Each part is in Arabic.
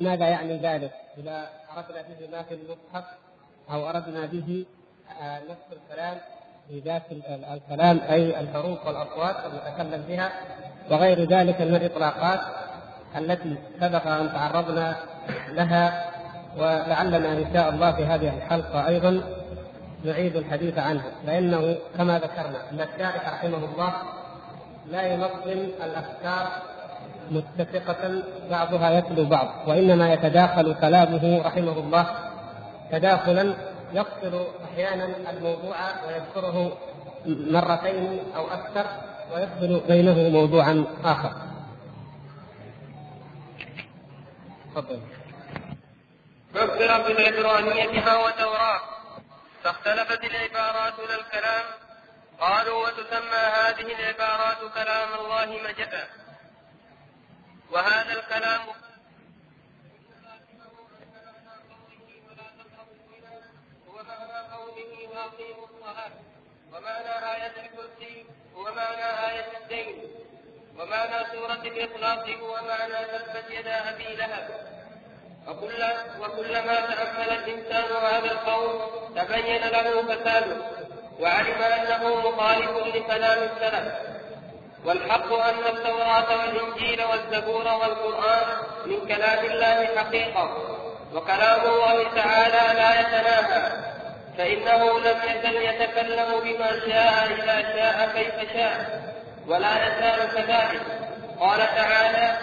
ماذا يعني ذلك؟ إذا أردنا به ما في المصحف أو أردنا به آه، نفس الكلام في ذات الكلام أي الحروف والأصوات المتكلم بها وغير ذلك من الإطلاقات التي سبق أن تعرضنا لها ولعلنا إن شاء الله في هذه الحلقة أيضا نعيد الحديث عنها لأنه كما ذكرنا أن الشارح رحمه الله لا ينظم الأفكار متفقة بعضها يتلو بعض وإنما يتداخل كلامه رحمه الله تداخلا يفصل أحيانا الموضوع ويذكره مرتين أو أكثر ويفصل بينه موضوعا آخر. تفضل. فاختلف العبرانية فهو توراة فاختلفت العبارات للكلام قالوا وتسمى هذه العبارات كلام الله مجدا. وهذا الكلام ومعنى آية الكرسي هو معنى آية الدين ومعنى سورة الإخلاص هو معنى تبت يدا أبي لهب وكل وكلما تأمل الإنسان هذا القول تبين له فساده وعلم أنه مخالف لكلام السلف. والحق أن التوراة والإنجيل والزبور والقرآن من كلام الله حقيقة وكلام الله تعالى لا يتناهى فإنه لم يزل يتكلم بما شاء إذا شاء كيف شاء ولا يزال كذلك. قال تعالى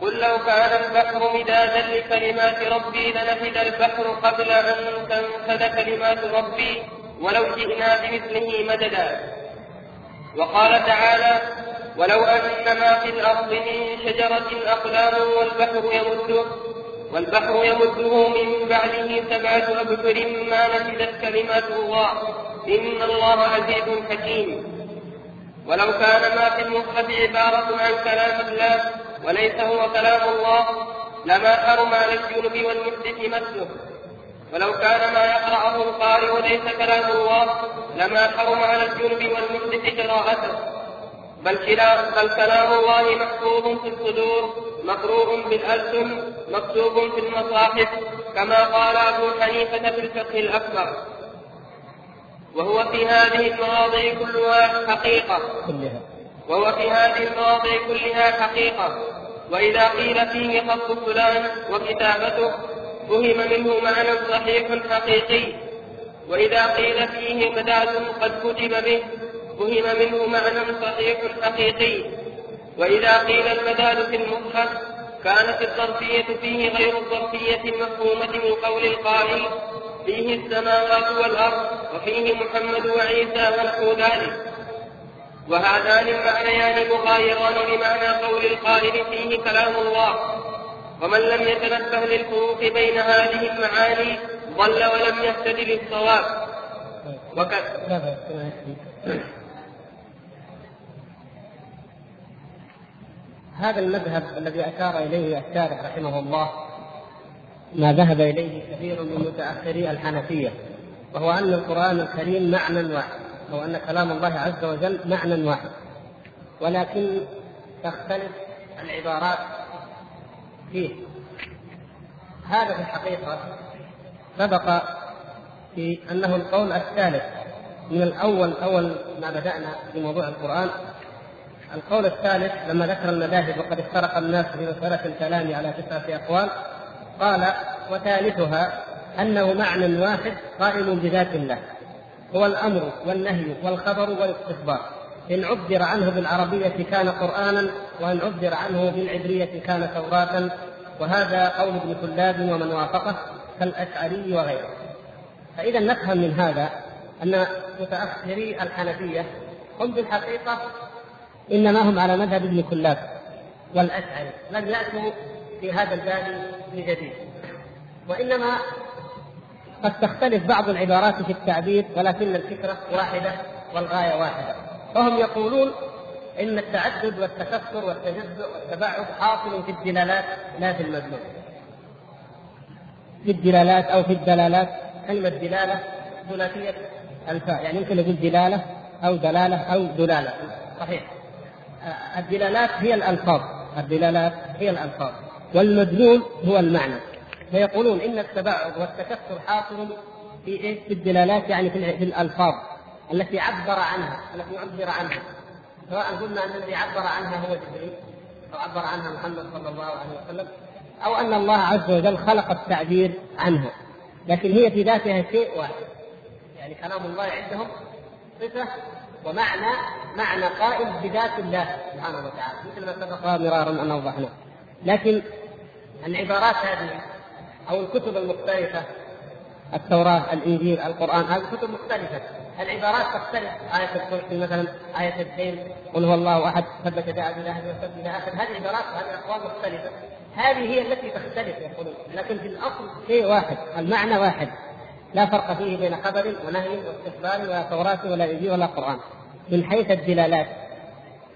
قل لو كان البحر مدادا لكلمات ربي لنفد البحر قبل أن تنفد كلمات ربي ولو جئنا بمثله مددا. وقال تعالى ولو أن ما في الأرض من شجرة أقلام والبحر يمده والبحر يمده من بعده سبعة أبحر ما نفدت كلمات الله. إن الله عزيز حكيم. ولو كان ما في المصحف عبارة عن كلام الله وليس هو كلام الله لما حرم على الجنب والمحدث مسه ولو كان ما يقرأه القارئ وليس كلام الله لما حرم على الجنب والمحدث قراءته بل بل كلام الله محفوظ في الصدور مقروء بالألسن مكتوب في المصاحف كما قال أبو حنيفة في الفقه الأكبر. وهو في هذه المواضع كلها حقيقة. كلها وهو في هذه المواضع كلها حقيقة. وإذا قيل فيه خط فلان وكتابته فهم منه معنى صحيح حقيقي. وإذا قيل فيه مداد قد كتب به فهم منه معنى صحيح حقيقي. وإذا قيل المداد في المصحف كانت الظرفية فيه غير الظرفية المفهومة من قول القائل فيه السماوات والأرض وفيه محمد وعيسى ونحو ذلك وهذان المعنيان مغايران لمعنى قول القائل فيه كلام الله. ومن لم يتنبه للفروق بين هذه المعاني ضل ولم يهتد للصواب. وكذا. هذا المذهب الذي أشار إليه الشارح رحمه الله ما ذهب إليه كثير من متأخري الحنفية وهو أن القرآن الكريم معنى واحد أو أن كلام الله عز وجل معنى واحد. ولكن تختلف العبارات فيه. هذا في الحقيقة سبق في أنه القول الثالث من الأول أول ما بدأنا في موضوع القرآن القول الثالث لما ذكر المذاهب وقد افترق الناس في مسألة الكلام على تسعة أقوال قال وثالثها أنه معنى واحد قائم بذات الله هو الأمر والنهي والخبر والاستخبار. إن عبر عنه بالعربية كان قرآنا وإن عبر عنه بالعبرية كان توراة وهذا قول ابن كلاب ومن وافقه كالأشعري وغيره. فإذا نفهم من هذا أن متأخري الحنفية هم بالحقيقة إنما هم على مذهب ابن كلاب. والأشعري لم يأتوا في هذا الباب بجديد وإنما قد تختلف بعض العبارات في التعبير ولكن الفكرة واحدة والغاية واحدة. فهم يقولون إن التعدد والتكثر والتجزؤ والتباعد حاصل في الدلالات لا في المدلول. في الدلالات أو في الدلالات. كلمة دلالة ثلاثية الفاء يعني يمكن نقول دلالة أو دلالة أو دلالة. صحيح. الدلالات هي الألفاظ. الدلالات هي الألفاظ. والمدلول هو المعنى. فيقولون إن التباعد والتكسر حاصل في إيه؟ في الدلالات يعني في الألفاظ التي عبر عنها التي عبر عنها. سواء قلنا أن الذي عبر عنها هو جبريل أو عبر عنها محمد صلى الله عليه وسلم أو أن الله عز وجل خلق التعبير عنها. لكن هي في ذاتها شيء واحد. يعني كلام الله عندهم صفة ومعنى معنى قائم بذات الله سبحانه وتعالى مثل ما سبق مرارا أن أوضحنا. لكن العبارات هذه أو الكتب المختلفة التوراة الإنجيل القرآن هذه كتب مختلفة. العبارات تختلف. آية الكرسي مثلا آية الدين قل هو الله أحد ثبت داء بله وسب إلى آخر هذه عبارات وهذه أقوال مختلفة. هذه هي التي تختلف يقولون. لكن في الأصل شيء واحد المعنى واحد. لا فرق فيه بين خبر ونهي واستقبال ولا توراة ولا إنجيل ولا قرآن. من حيث الدلالات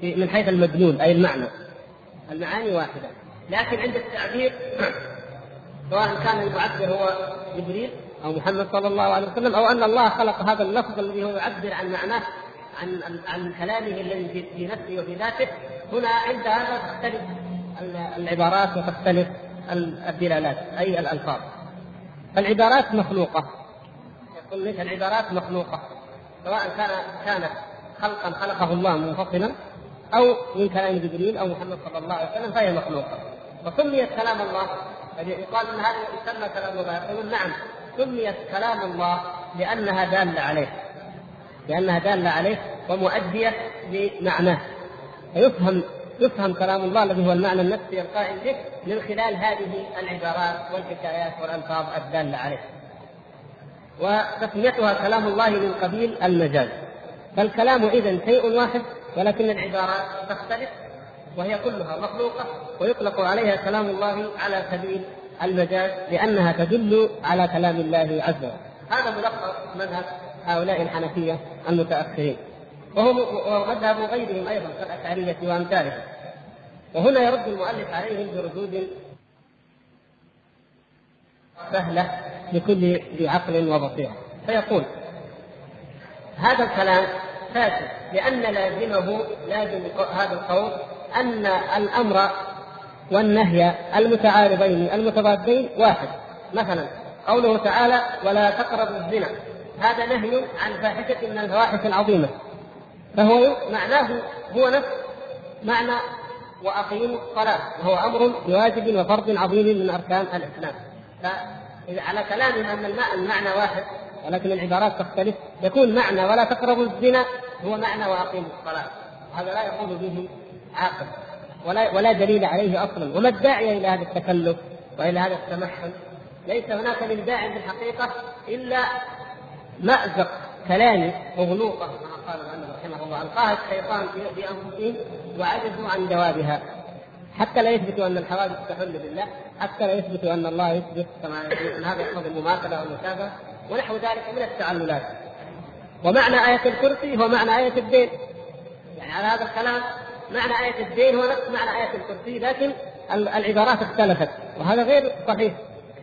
من حيث المدلول أي المعنى. المعاني واحدة. لكن عند التعبير سواء كان المعبر هو جبريل أو محمد صلى الله عليه وسلم أو أن الله خلق هذا اللفظ الذي هو يعبر عن معناه عن عن كلامه الذي في نفسه وفي ذاته. هنا عند هذا تختلف العبارات وتختلف الدلالات أي الألفاظ. فالعبارات مخلوقة. يقول لك العبارات مخلوقة سواء كان كانت خلقا خلقه الله منفصلا أو من كلام جبريل أو محمد صلى الله عليه وسلم فهي مخلوقة. وسميت كلام الله يقال إن هذا يسمى كلام الله يقولون نعم سميت كلام الله لأنها دالة عليه. لأنها دالة عليه ومؤدية لمعناه. فيفهم يفهم كلام الله الذي هو المعنى النفسي القائم به من خلال هذه العبارات والحكايات والألفاظ الدالة عليه. وتسميتها كلام الله من قبيل المجاز. فالكلام إذا شيء واحد ولكن العبارات تختلف وهي كلها مخلوقة ويطلق عليها كلام الله على سبيل المجاز لأنها تدل على كلام الله عز وجل. هذا ملخص مذهب هؤلاء الحنفية المتأخرين. وهو مذهب غيرهم أيضا كالأشعرية وأمثالهم. وهنا يرد المؤلف عليهم بردود سهلة لكل ذي عقل وبصيرة. فيقول هذا الكلام فاسد لأن لازمه لازم هذا القول أن الأمر والنهي المتعارضين المتضادين واحد. مثلا قوله تعالى ولا تقربوا الزنا. هذا نهي عن فاحشة من الفواحش العظيمة. فهو معناه هو نفس معنى وأقيموا الصلاة وهو أمر بواجب وفرض عظيم من أركان الإسلام. فإذا على كلامهم أن المعنى واحد ولكن العبارات تختلف. يكون معنى ولا تقربوا الزنا هو معنى وأقيموا الصلاة. هذا لا يقول به عاقل ولا ولا دليل عليه أصلا. وما الداعي إلى هذا التكلف وإلى هذا التمحل؟ ليس هناك من داع في الحقيقة إلا مأزق كلامي وغلوطه كما قال رحمه الله. القاها الشيطان في انفسهم وعجزوا عن جوابها. حتى لا يثبتوا أن الحوادث تحل بالله حتى لا يثبتوا أن الله يثبت كما يقول ان هذا يقتضي المماثلة والمشابهة ونحو ذلك من التعللات. ومعنى آية الكرسي هو معنى آية الدين. يعني على هذا الكلام معنى آية الدين هو نفس معنى آية الكرسي لكن العبارات اختلفت. وهذا غير صحيح.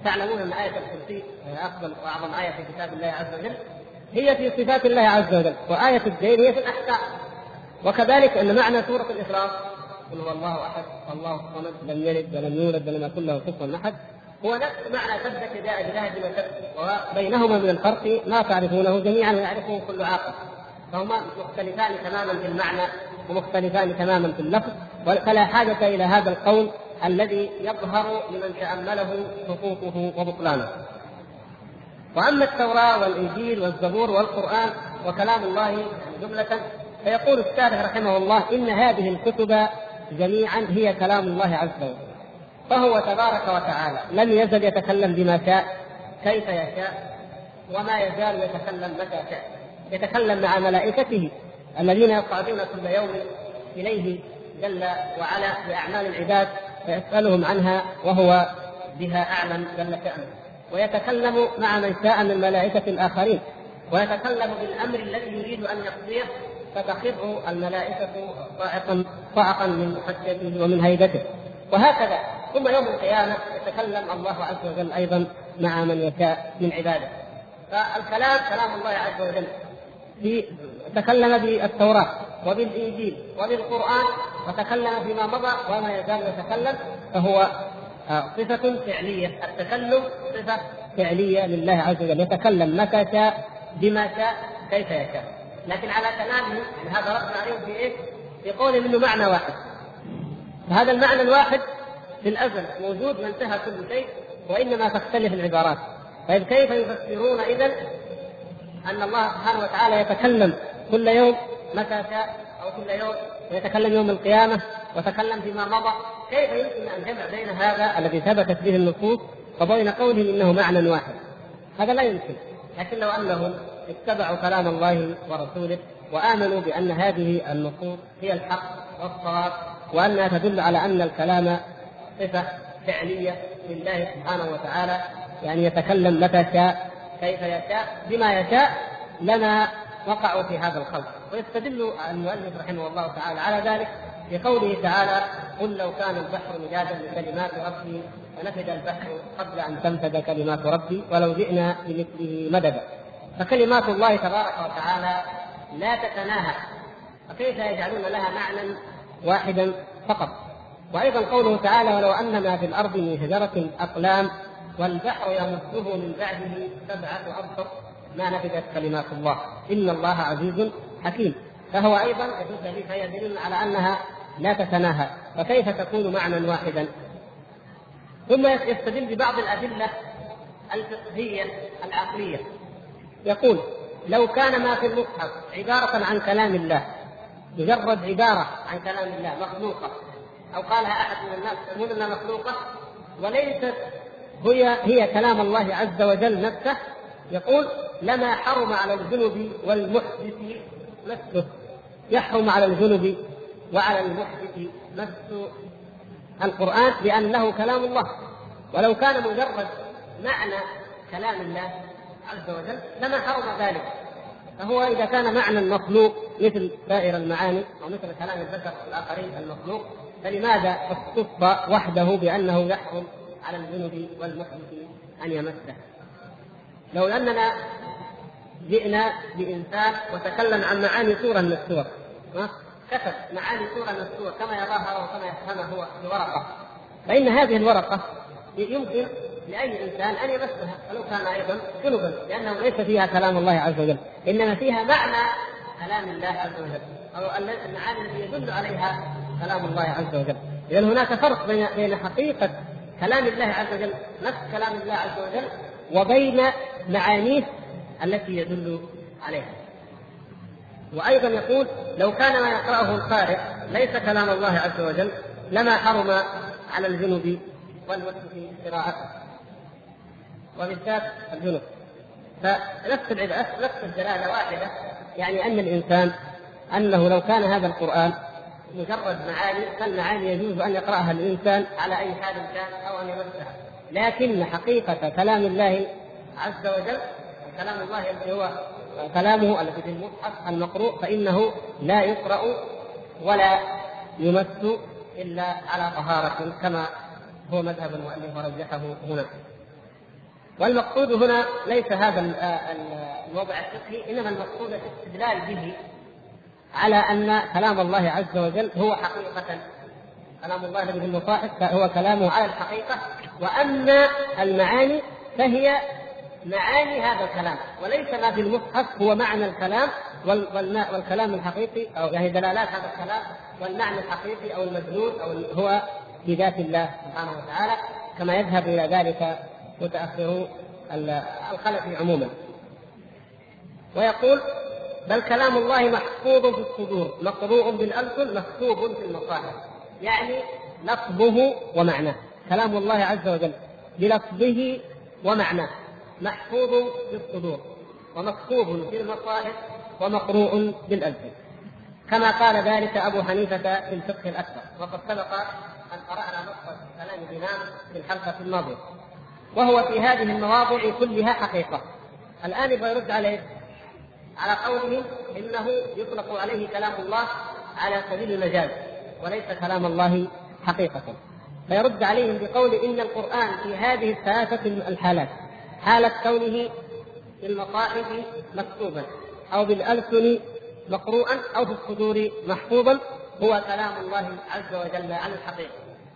تعلمون أن آية الكرسي هي أفضل وأعظم آية في كتاب الله عز وجل هي في صفات الله عز وجل وآية الدين هي في الأحكام. وكذلك أن معنى سورة الإخلاص قل هو الله أحد الله الصمد لم يلد ولم يولد ولم يكن له كفوا أحد. هو نفس معنى ثبت يدا إله بما وبينهما من الفرق ما تعرفونه جميعا ويعرفه كل عاقل. فهما مختلفان تماما في المعنى ومختلفان تماما في اللفظ. فلا حاجة إلى هذا القول الذي يظهر لمن تأمله سقوطه وبطلانه. وأما التوراة والإنجيل والزبور والقرآن وكلام الله جملة فيقول الشارح رحمه الله إن هذه الكتب جميعا هي كلام الله عز وجل. فهو تبارك وتعالى لم يزل يتكلم بما شاء كيف يشاء وما يزال يتكلم متى شاء يتكلم مع ملائكته الذين يصعدون كل يوم إليه جل وعلا بأعمال العباد فيسألهم عنها وهو بها أعلم جل شأنه ويتكلم مع من شاء من ملائكة الآخرين ويتكلم بالأمر الذي يريد أن يقضيه فتخر الملائكة صاعقا صعقا من خشيته ومن هيبته. وهكذا ثم يوم القيامة يتكلم الله عز وجل أيضا مع من يشاء من عباده. فالكلام كلام الله عز وجل في تكلم بالتوراة وبالإنجيل وبالقرآن وتكلم فيما مضى وما يزال يتكلم فهو آه، صفة فعلية. التكلم صفة فعلية لله عز وجل. يتكلم متى شاء بما شاء كيف يشاء. لكن على كلامه يعني هذا رد عليهم في إيش؟ في قوله منه معنى واحد. فهذا المعنى الواحد في الأزل موجود وانتهى كل شيء وإنما تختلف العبارات. طيب كيف يفسرون اذا أن الله سبحانه وتعالى يتكلم كل يوم متى شاء أو كل يوم ويتكلم يوم القيامة وتكلم فيما مضى؟ كيف يمكن أن جمع بين هذا الذي ثبتت به النصوص وبين قولهم إنه معنى واحد؟ هذا لا يمكن. لكن لو انهم اتبعوا كلام الله ورسوله وآمنوا بأن هذه النصوص هي الحق والصواب وانها تدل على أن الكلام صفة فعلية لله سبحانه وتعالى يعني يتكلم متى شاء كيف يشاء بما يشاء لما وقعوا في هذا الخلق. ويستدل المؤلف رحمه الله تعالى على ذلك بقوله تعالى قل لو كان البحر مدادا لكلمات ربي لنفد البحر قبل أن تنفد كلمات ربي ولو جئنا بمثله مددا فكلمات الله تبارك وتعالى لا تتناهى فكيف يجعلون لها معنى واحدا فقط؟ وأيضا قوله تعالى ولو أن ما في الأرض من شجرة أقلام والبحر يمده من بعده سبعة ابحر ما نفدت كلمات الله. إن الله عزيز حكيم. فهو أيضا يدل على أنها لا تتناهى. فكيف تكون معنى واحدا؟ ثم يستدل ببعض الأدلة الفقهية العقلية. يقول لو كان ما في المصحف عبارة عن كلام الله مجرد عبارة عن كلام الله مخلوقة أو قالها أحد من الناس يقول إنها مخلوقة وليست هي هي كلام الله عز وجل نفسه يقول لما حرم على الجنب والمحدث مسه يحرم على الجنب وعلى المحدث مس القرآن بأنه كلام الله. ولو كان مجرد معنى كلام الله عز وجل لما حرم ذلك. فهو إذا كان معنى مخلوق مثل سائر المعاني أو مثل كلام البشر الآخرين المخلوق فلماذا اختص وحده بأنه يحرم على الجنب والمحدث أن يمسه؟ لو أننا جئنا بإنسان وتكلم عن معاني سورة من السور كتب معاني سورة من السور كما يراها وكما يفهمها هو في ورقة. فإن هذه الورقة يمكن لأي إنسان أن يمسها ولو كان أيضا جنبا لأنه ليس فيها كلام الله عز وجل إنما فيها معنى كلام الله عز وجل أو المعاني التي يدل عليها كلام الله عز وجل. إذا هناك فرق بين بين حقيقة كلام الله عز وجل نفس كلام الله عز وجل وبين معانيه التي يدل عليها. وأيضا يقول لو كان ما يقرأه القارئ ليس كلام الله عز وجل لما حرم على الجنب والمسلم قراءته. وبالذات الجنب فنفس العبادة نفس الدلاله واحدة. يعني أن الإنسان أنه لو كان هذا القرآن مجرد معاني فالمعاني يجوز أن يقرأها الإنسان على أي حال كان أو أن يمسها لكن حقيقة كلام الله عز وجل كلام الله الذي هو كلامه الذي في المصحف المقروء فإنه لا يقرأ ولا يمس إلا على طهارة كما هو مذهب المؤلف ورجحه هنا. والمقصود هنا ليس هذا الوضع الفقهي إنما المقصود الاستدلال به على أن كلام الله عز وجل هو حقيقة. كلام الله الذي في المصاحف هو كلامه على الحقيقة وأن المعاني فهي معاني هذا الكلام وليس ما في المصحف هو معنى الكلام والكلام الحقيقي أو يعني دلالات هذا الكلام والمعنى الحقيقي أو المدلول أو هو في ذات الله سبحانه وتعالى كما يذهب إلى ذلك متاخرو الخلف عموما. ويقول بل كلام الله محفوظ في الصدور مقروء بالألسن مكتوب في المصاحف. يعني لفظه ومعناه. كلام الله عز وجل بلفظه ومعناه. محفوظ في الصدور ومكتوب في المصاحف ومقروء بالألسن. كما قال ذلك أبو حنيفة في الفقه الأكبر. وقد سبق أن قرأنا نص كلام الإمام في الحلقة الماضية. وهو في هذه المواضع كلها حقيقة. الآن يبغى يرد عليه على قوله إنه يطلق عليه كلام الله على سبيل المجاز وليس كلام الله حقيقة. فيرد عليهم بقول إن القرآن في هذه الثلاثة الحالات حالة كونه في المصاحف مكتوبا أو بالألسن مقروءا أو في الصدور محفوظا هو كلام الله عز وجل عن الحقيقة.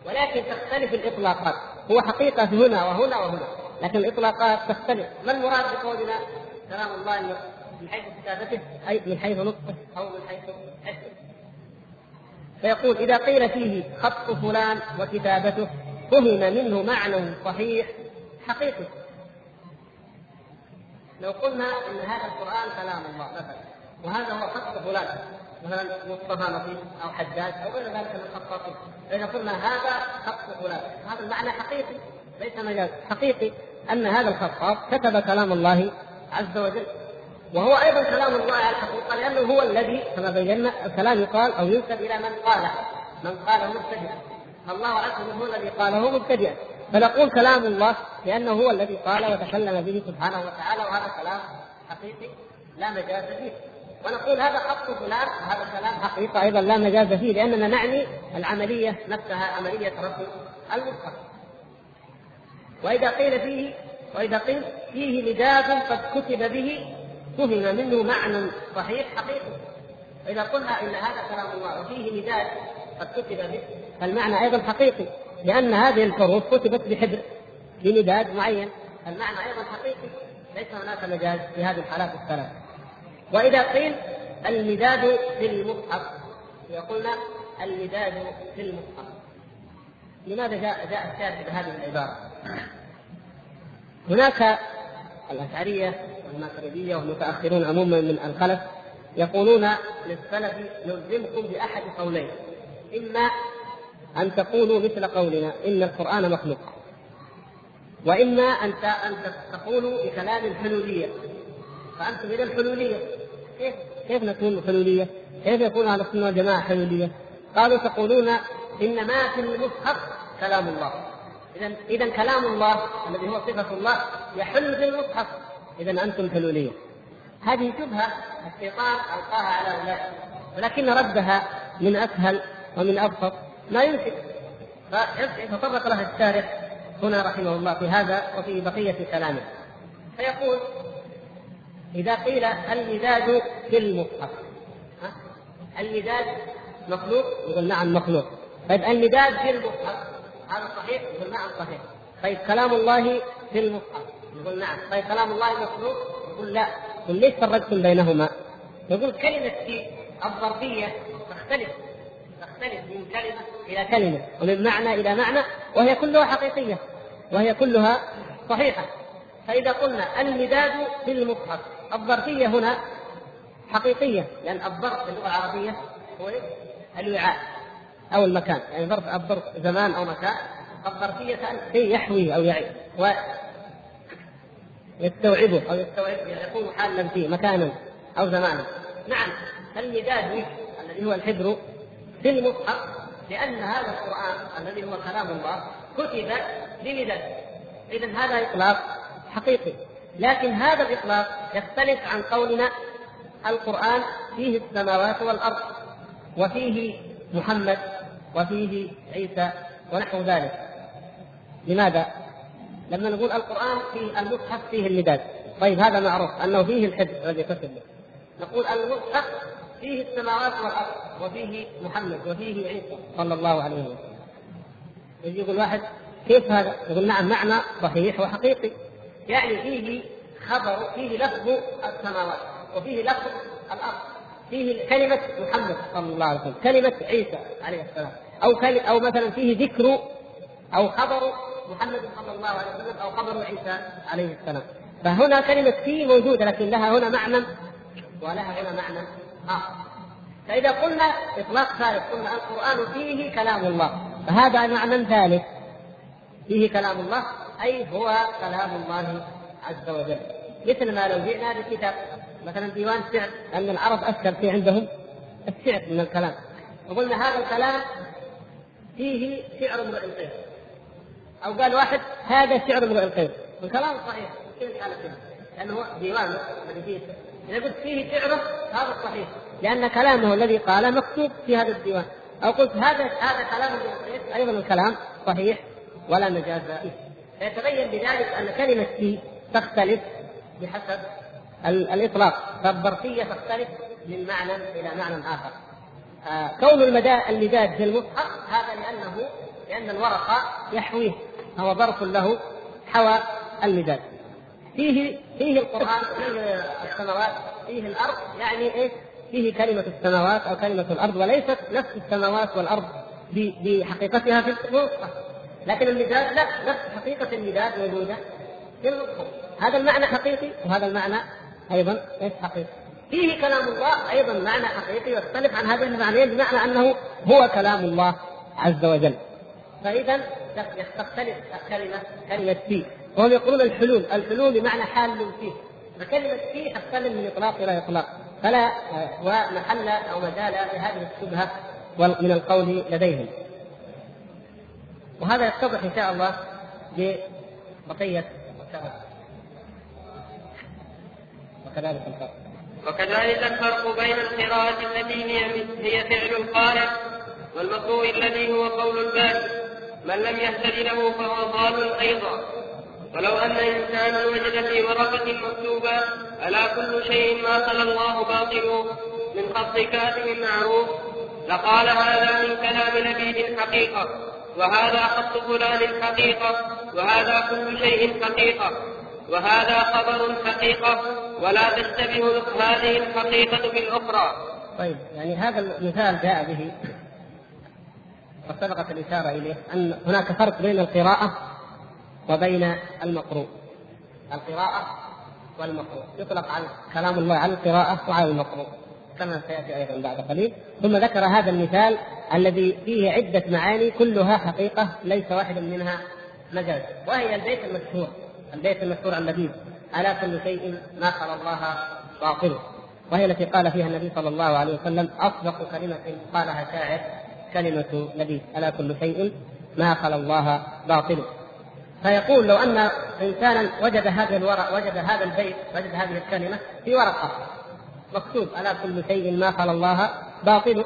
ولكن تختلف الإطلاقات. هو حقيقة هنا وهنا وهنا. لكن الإطلاقات تختلف. ما المراد بقولنا كلام الله من حيث كتابته أي من حيث نطقه أو من حيث حسه فيقول إذا قيل فيه خط فلان وكتابته فهم منه معنى صحيح حقيقي. لو قلنا إن هذا القرآن كلام الله مثلا وهذا هو خط فلان مثلا مصطفى نصيب أو حجاج أو غير ذلك من الخطاطين. فاذا قلنا هذا خط فلان هذا المعنى حقيقي ليس مجاز. حقيقي أن هذا الخطاط كتب كلام الله عز وجل وهو أيضا كلام الله على الحقيقة لأنه هو الذي كما بينا الكلام يقال أو ينسب إلى من قاله. من قاله مبتدئا. الله عز وجل هو الذي قاله مبتدئا. فنقول كلام الله لأنه هو الذي قال وتكلم به سبحانه وتعالى وهذا كلام حقيقي لا مجاز فيه. ونقول هذا خط فلان وهذا كلام حقيقة أيضا لا مجاز فيه لأننا نعني العملية نفسها عملية رفع المصحف وإذا قيل فيه وإذا قيل فيه مداد قد كتب به فهم منه معنى صحيح حقيقي. واذا قلنا إن هذا كلام الله وفيه مداد قد كتب به فالمعنى أيضا حقيقي لأن هذه الحروف كتبت بحبر بمداد معين. المعنى أيضا حقيقي ليس هناك مجاز في هذه الحالات الثلاث وإذا قيل المداد في المصحف يقولنا المداد في المصحف لماذا جاء جاء الشارع بهذه العبارة؟ هناك الأشعرية والماتريديه والمتأخرون عموما من الخلف يقولون للسلف نلزمكم بأحد قولين إما أن تقولوا مثل قولنا إن القرآن مخلوق وإما أن أن تقولوا بكلام الحلوليه فأنتم إلى الحلوليه كيف كيف نكون حلولية؟ كيف يكون أهل السنة والجماعة حلولية؟ قالوا تقولون إن ما في المصحف كلام الله. اذا اذا كلام الله الذي هو صفة الله يحل في المصحف. اذا أنتم حلولية. هذه شبهة الشيطان ألقاها على اولئك ولكن ردها من أسهل ومن أبسط ما يمكن. فتطرق لها الشارح هنا رحمه الله في هذا وفي بقية كلامه. فيقول إذا قيل المداد في المصحف المداد مخلوق؟ يقول نعم مخلوق. طيب المداد في المصحف هذا صحيح؟ يقول نعم صحيح. طيب كلام الله في المصحف يقول نعم. طيب كلام الله مخلوق؟ يقول لا. يقول ليش فرقتم بينهما؟ يقول كلمة في الظرفية تختلف تختلف من كلمة إلى كلمة ومن معنى إلى معنى وهي كلها حقيقية وهي كلها صحيحة. فإذا قلنا المداد في المصحف الظرفية هنا حقيقية لأن الظرف في اللغة العربية هو الوعاء أو المكان. يعني ظرف الظرف زمان أو مكان الظرفية شيء يحوي أو يعي و يستوعبه أو يستوعب يعني يكون حالا فيه مكانا أو زمانا. نعم المداد الذي هو الحبر في المصحف لأن هذا القرآن الذي هو كلام الله كتب بمداد إذا هذا إطلاق حقيقي. لكن هذا الإطلاق يختلف عن قولنا القرآن فيه السماوات والأرض وفيه محمد وفيه عيسى ونحو ذلك. لماذا؟ لما نقول القرآن في المصحف فيه المداد. طيب هذا معروف أنه فيه الحفظ الذي كتب به. نقول المصحف فيه السماوات والأرض وفيه محمد وفيه عيسى صلى الله عليه وسلم. يجي يقول واحد كيف هذا؟ يقول نعم معنى صحيح وحقيقي. يعني فيه خبر فيه لفظ السماوات وفيه لفظ الأرض فيه كلمة محمد صلى الله عليه وسلم كلمة عيسى عليه السلام أو أو مثلا فيه ذكر أو خبر محمد صلى الله عليه وسلم أو خبر عيسى عليه السلام. فهنا كلمة فيه موجودة لكن لها هنا معنى ولها هنا معنى آخر. فإذا قلنا إطلاق ثالث قلنا القرآن فيه كلام الله فهذا معنى ثالث فيه كلام الله أي هو كلام الله عز وجل. مثل ما لو جئنا بكتاب مثلا ديوان شعر لأن العرب أكثر في عندهم الشعر من الكلام. وقلنا هذا الكلام فيه شعر امرئ القيس أو قال واحد هذا شعر امرئ القيس الكلام صحيح كيف على لأنه ديوان الذي فيه إذا قلت فيه شعره هذا صحيح. لأن كلامه الذي قال مكتوب في هذا الديوان. أو قلت هذا هذا كلام ابن القيس أيضا الكلام صحيح ولا مجاز فيه فيتبين بذلك أن كلمة في تختلف بحسب الإطلاق فالظرفية تختلف من معنى إلى معنى آخر. آه كون المداد في المصحف هذا لأنه لأن الورقة يحويه فهو ظرف له حوى المداد فيه فيه القرآن فيه السماوات فيه الأرض يعني إيه؟ فيه كلمة السماوات أو كلمة الأرض وليست نفس السماوات والأرض بحقيقتها في النطق لكن المداد لا نفس حقيقة المداد موجودة في النطق هذا المعنى حقيقي وهذا المعنى أيضا ليس حقيقي؟ فيه كلام الله أيضا معنى حقيقي يختلف عن هذين المعنيين بمعنى أنه هو كلام الله عز وجل. فإذا تختلف الكلمة كلمة فيه. وهم يقولون الحلول الحلول بمعنى حال فيه. فكلمة فيه تختلف من إطلاق إلى إطلاق. فلا ومحل أو مجال لهذه الشبهة من القول لديهم. وهذا يتضح إن شاء الله ببقية وكذلك الفرق. وكذلك الفرق بين القراءة التي هي هي فعل القارئ والمقروء الذي هو قول الباري من لم يهتد له فهو ضال أيضا. ولو أن إنسانا وجد في ورقة مكتوبة ألا كل شيء ما خلا الله باطل من خط كاتب معروف لقال هذا من كلام نبي حقيقة. وهذا خط فلان حقيقة وهذا كل شيء حقيقة وهذا خبر حقيقة ولا تشتبه هذه الحقيقة بالأخرى. طيب يعني هذا المثال جاء به وسبقت الإشارة إليه أن هناك فرق بين القراءة وبين المقروء. القراءة والمقروء. يطلق على كلام الله على القراءة وعلى المقروء. كما سيأتي أيضا بعد قليل. ثم ذكر هذا المثال الذي فيه عدة معاني كلها حقيقة ليس واحد منها مجاز. وهي البيت المشهور البيت المشهور النبي ألا كل شيء ما خلا الله باطل. وهي التي قال فيها النبي صلى الله عليه وسلم أصدق كلمة قالها شاعر كلمة نبي. ألا كل شيء ما خلا الله باطل. فيقول لو أن إنسانا وجد هذا الورق وجد هذا البيت وجد هذه الكلمة في ورقة. مكتوب ألا كل شيء ما خلا الله باطل؟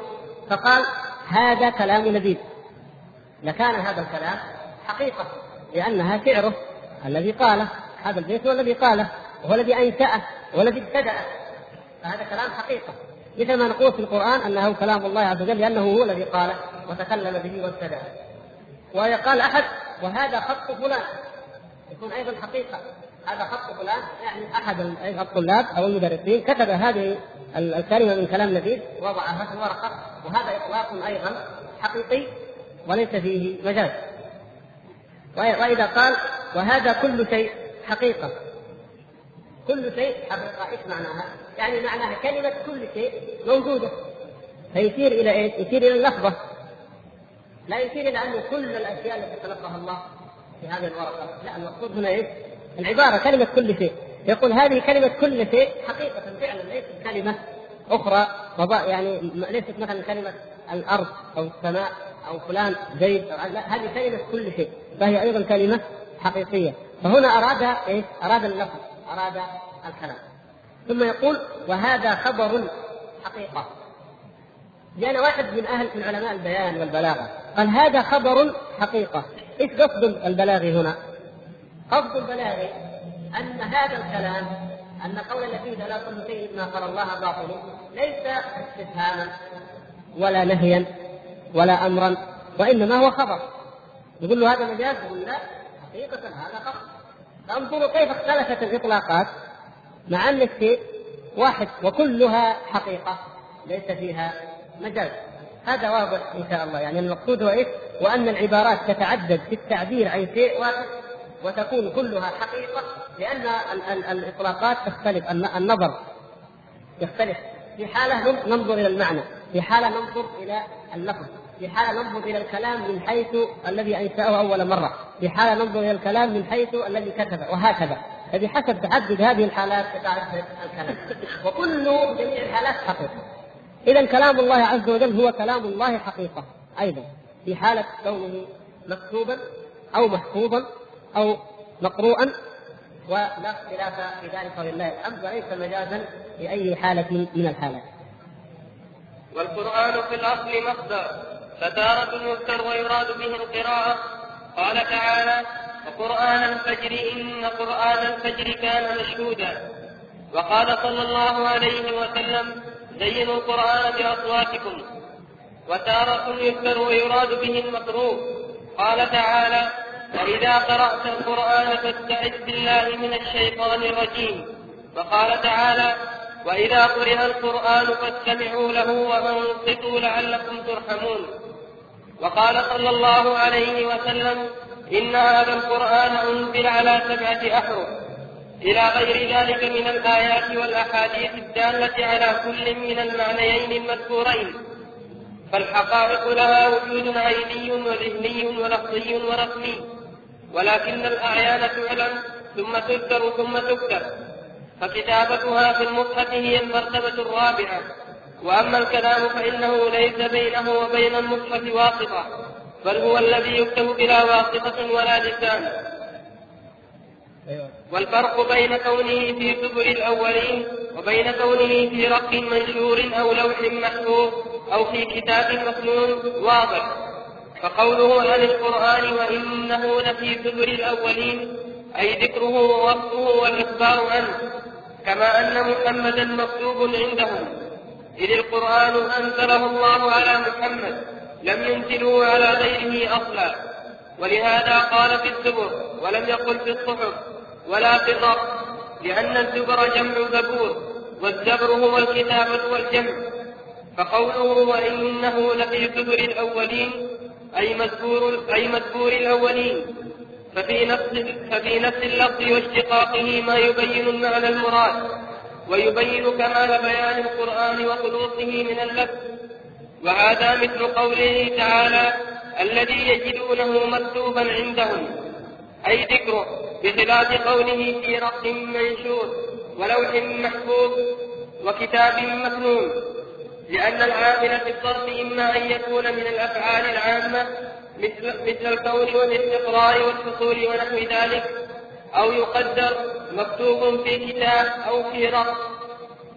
فقال هذا كلام نبي لكان هذا الكلام حقيقة لأنها شعره الذي قاله هذا البيت هو الذي قاله وهو الذي أنشأه والذي ابتدأه. فهذا كلام حقيقة. مثل ما نقول في القرآن أنه كلام الله عز وجل لأنه هو الذي قاله وتكلم به وابتدأه. ويقال أحد وهذا خط فلان. يكون أيضا حقيقة. هذا خط فلان يعني أحد الطلاب أو المدرسين كتب هذه الكلمة من كلام نبيل وضعها في الورقة وهذا إطلاق أيضا حقيقي وليس فيه مجاز وإذا قال وهذا كل شيء حقيقة كل شيء حقيقة إيش معناها؟ يعني معناها كلمة كل شيء موجودة فيشير إلى إيش؟ يشير إلى اللفظة لا يشير إلى أنه كل الأشياء التي خلقها الله في هذه الورقة لا المقصود هنا إيش؟ العبارة كلمة كل شيء. يقول هذه كلمة كل شيء حقيقة فعلا ليست كلمة أخرى يعني ليست مثلا كلمة الأرض أو السماء أو فلان زيد لا هذه كلمة كل شيء فهي أيضا كلمة حقيقية. فهنا أراد إيش؟ أراد اللفظ أراد الكلام. ثم يقول وهذا خبر حقيقة. جاءنا واحد من أهل من علماء البيان والبلاغة قال هذا خبر حقيقة. إيش قصد البلاغي هنا؟ قصد البلاغي أن هذا الكلام أن قول الذي لا كل شيء ما قال الله باطل ليس استفهاما ولا نهيا ولا أمرا وإنما هو خبر. يقول له هذا مجاز يقول لا؟ حقيقة هذا خبر. فانظروا كيف اختلفت الإطلاقات مع أن الشيء واحد وكلها حقيقة ليس فيها مجاز. هذا واضح إن شاء الله. يعني المقصود هو إيش؟ وأن العبارات تتعدد في التعبير عن شيء واحد وتكون كلها حقيقة لأن الإطلاقات تختلف النظر يختلف. في حالة ننظر إلى المعنى في حالة ننظر إلى اللفظ في حالة ننظر إلى الكلام من حيث الذي أنشأه أول مرة في حالة ننظر إلى الكلام من حيث الذي كتبه وهكذا. فبحسب تعدد هذه الحالات تتعدد الكلام. وكل جميع الحالات حقيقة. إذا كلام الله عز وجل هو كلام الله حقيقة أيضا. في حالة كونه مكتوبا أو محفوظا أو مقروءا ولا اختلاف في ذلك ولله الحمد وليس مجازا في أي حالة من الحالات. والقرآن في الأصل مصدر فتارة يذكر ويراد به القراءة. قال تعالى وقرآن الفجر إن قرآن الفجر كان مشهودا. وقال صلى الله عليه وسلم زينوا القرآن بأصواتكم. وتارة يذكر ويراد به المقروء قال تعالى وإذا قرأت القرآن فاستعذ بالله من الشيطان الرجيم. وقال تعالى وإذا قرئ القرآن فاستمعوا له وأنصتوا لعلكم ترحمون. وقال صلى الله عليه وسلم إن هذا القرآن أنزل على سبعة أحرف. إلى غير ذلك من الآيات والأحاديث الدالة على كل من المعنيين المذكورين. فالحقائق لها وجود عيني وذهني ولفظي ورسمي. ولكن الأعيان تعلم ثم تذكر ثم تكتب. فكتابتها في المصحف هي المرتبة الرابعة. وأما الكلام فإنه ليس بينه وبين المصحف واسطة بل هو الذي يكتب بلا واسطة ولا لسان. والفرق بين كونه في كبر الأولين وبين كونه في رق منشور أو لوح محفوظ أو في كتاب مكنون واضح. فقوله عن القرآن وإنه لفي كبر الأولين أي ذكره ووصفه والإخبار عنه كما أن محمدا مكتوب عندهم. إذ القرآن أنزله الله على محمد لم ينزلوه على غيره أصلا. ولهذا قال في الزبر ولم يقل في الصحف ولا في الرب لأن الزبر جمع زبور والزبر هو الكتابة والجمع. فقوله وإنه لفي زبر الأولين أي مذكور أي مذكور الأولين. ففي نفس ففي نفس اللفظ واشتقاقه ما يبين المعنى المراد. ويبين كمال بيان القرآن وخلوصه من اللفظ. وهذا مثل قوله تعالى الذي يجدونه مكتوبا عندهم. أي ذكره بخلاف قوله في رق منشور ولوح محفوظ وكتاب مكنون. لأن العامل في الصرف إما أن يكون من الأفعال العامة مثل, مثل الكون والاستقرار والفصول ونحو ذلك أو يقدر مكتوب في كتاب أو في رق.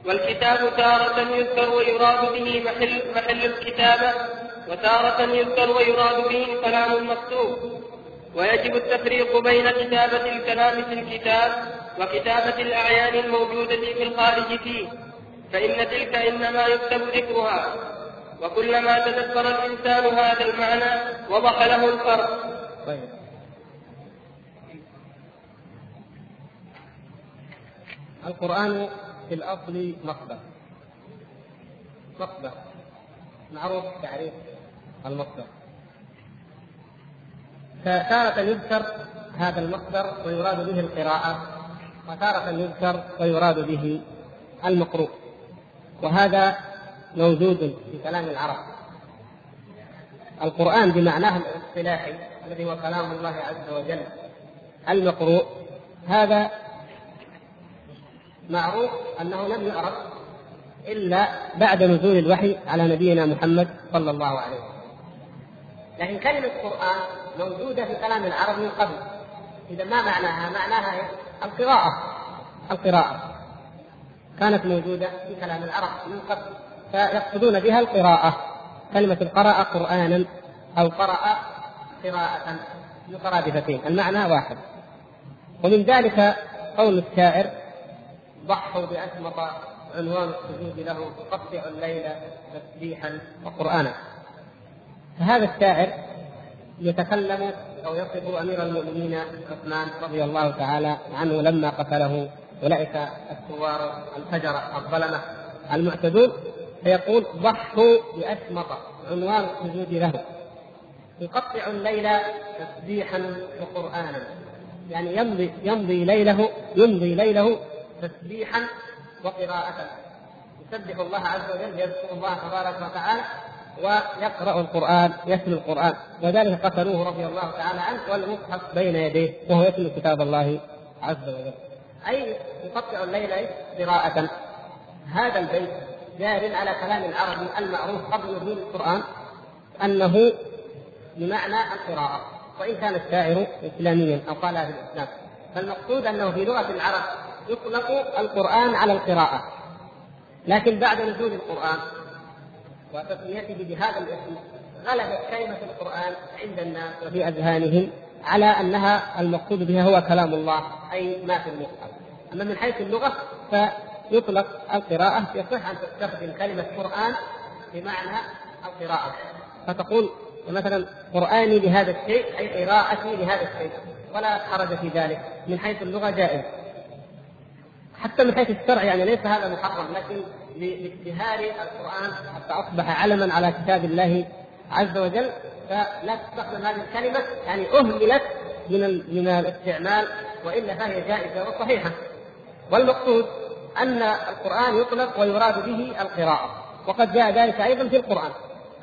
والكتاب تارة يذكر ويراد به محل, محل الكتابة وتارة يذكر ويراد به الكلام المكتوب. ويجب التفريق بين كتابة الكلام في الكتاب وكتابة الأعيان الموجودة في الخارج فيه. فإن تلك إنما يكتب ذكرها وكلما تذكر الإنسان هذا المعنى وضح له الفرق. طيب. القرآن في الأصل مصدر مصدر معروف تعريف المصدر فتارة يذكر هذا المصدر ويراد به القراءة وتارة يذكر ويراد به المقروء. وهذا موجود في كلام العرب القرآن بمعناه الاصطلاحي الذي هو كلام الله عز وجل المقروء هذا معروف أنه لم يعرف إلا بعد نزول الوحي على نبينا محمد صلى الله عليه وسلم. لكن كلمة قرآن موجودة في كلام العرب من قبل. إذا ما معناها؟ معناها القراءة القراءة كانت موجودة في كلام العرب من قبل فيقصدون بها القراءة. كلمة قرأ قرآنا أو قرأ قراءة مترادفتين المعنى واحد. ومن ذلك قول الشاعر ضحوا بأشمط عنوان السجود له تقطع الليل تسبيحا وقرآنا. فهذا الشاعر يتكلم أو يصف أمير المؤمنين عثمان رضي الله تعالى عنه لما قتله أولئك الثوار الفجر الظلمة المعتدون فيقول ضحوا بأشمط عنوان السجود له يقطع الليل تسبيحا وقرآنا. يعني يمضي يمضي ليله يمضي ليله تسبيحا وقراءة. يسبح الله عز وجل يذكر الله تبارك وتعالى ويقرأ القرآن يتلو القرآن. وذلك قتلوه رضي الله تعالى عنه والمصحف بين يديه وهو يتلو كتاب الله عز وجل. أي يقطع الليل قراءة. هذا البيت جار على كلام العربي المعروف قبل نزول القرآن أنه بمعنى القراءة. وإن كان الشاعر إسلاميا أو قالها في الإسلام فالمقصود أنه في لغة العرب يطلق القرآن على القراءة. لكن بعد نزول القرآن وتسميته بهذا الاسم غلبت كلمة القرآن عند الناس وفي أذهانهم على أنها المقصود بها هو كلام الله أي ما في المصحف أما من حيث اللغة فيطلق القراءة يصح أن تستخدم كلمة قرآن بمعنى القراءة. فتقول مثلا قرآني لهذا الشيء أي قراءتي لهذا الشيء. ولا حرج في ذلك. من حيث اللغة جائز. حتى من حيث الشرع يعني ليس هذا محرم لكن لاشتهار القرآن حتى أصبح علما على كتاب الله عز وجل فلا تستخدم هذه الكلمة يعني أهملت من من الاستعمال وإلا فهي جائزة وصحيحة. والمقصود أن القرآن يطلق ويراد به القراءة وقد جاء ذلك أيضا في القرآن.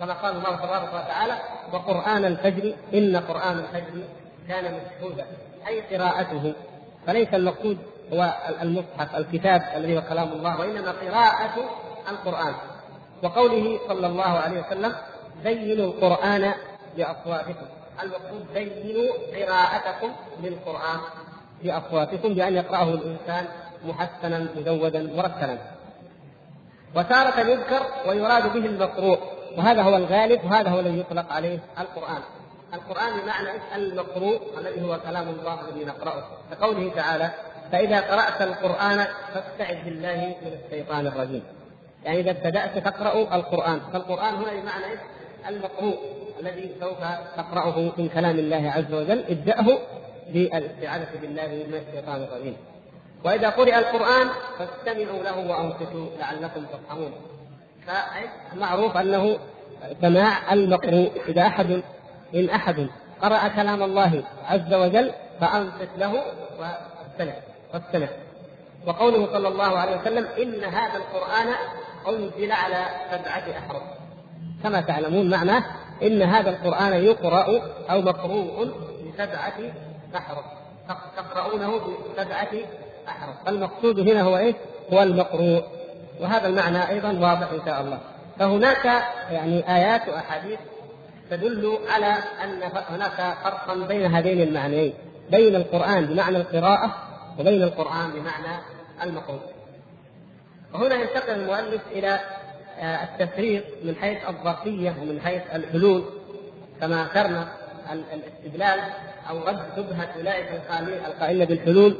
كما قال الله تبارك وتعالى وقرآن الفجر إن قرآن الفجر كان مشهودا أي قراءته. فليس المقصود هو المصحف الكتاب الذي هو كلام الله وإنما قراءة القرآن. وقوله صلى الله عليه وسلم زينوا القرآن بأصواتكم المقصود زينوا قراءتكم للقرآن. بأصواتكم بأن يقرأه الإنسان محسنا مزودا مرتلا. وتارة يذكر ويراد به المقروء. وهذا هو الغالب وهذا هو الذي يطلق عليه القرآن. القرآن بمعنى المقروء الذي هو كلام الله الذي نقرأه. كقوله تعالى فإذا قرأت القرآن فاستعذ بالله من الشيطان الرجيم. يعني إذا ابتدأت تقرأ القرآن فالقرآن هنا بمعنى المقروء. الذي سوف تقرأه من كلام الله عز وجل. ابدأه بالاستعاذة بالله من الشيطان الرجيم. وإذا قرئ القرآن فاستمعوا له وأنصتوا لعلكم تفهمون فمعروف أنه سماع المقروء إذا أحد إن أحد قرأ كلام الله عز وجل فأنصت له واستمع واستمع. وقوله صلى الله عليه وسلم إن هذا القرآن أنزل على سبعة أحرف. كما تعلمون معناه إن هذا القرآن يقرأ أو مقروء بسبعة أحرف. تقرؤونه بسبعة أحرف. فالمقصود هنا هو إيه؟ هو المقروء. وهذا المعنى أيضا واضح إن شاء الله. فهناك يعني آيات وأحاديث تدل على أن هناك فرقا بين هذين المعنيين. بين القرآن بمعنى القراءة وبين القرآن بمعنى المقروء. وهنا ينتقل المؤلف إلى التفريق من حيث الظرفية ومن حيث الحلول كما ذكرنا الاستدلال أو رد شبهة أولئك القائلين بالحلول.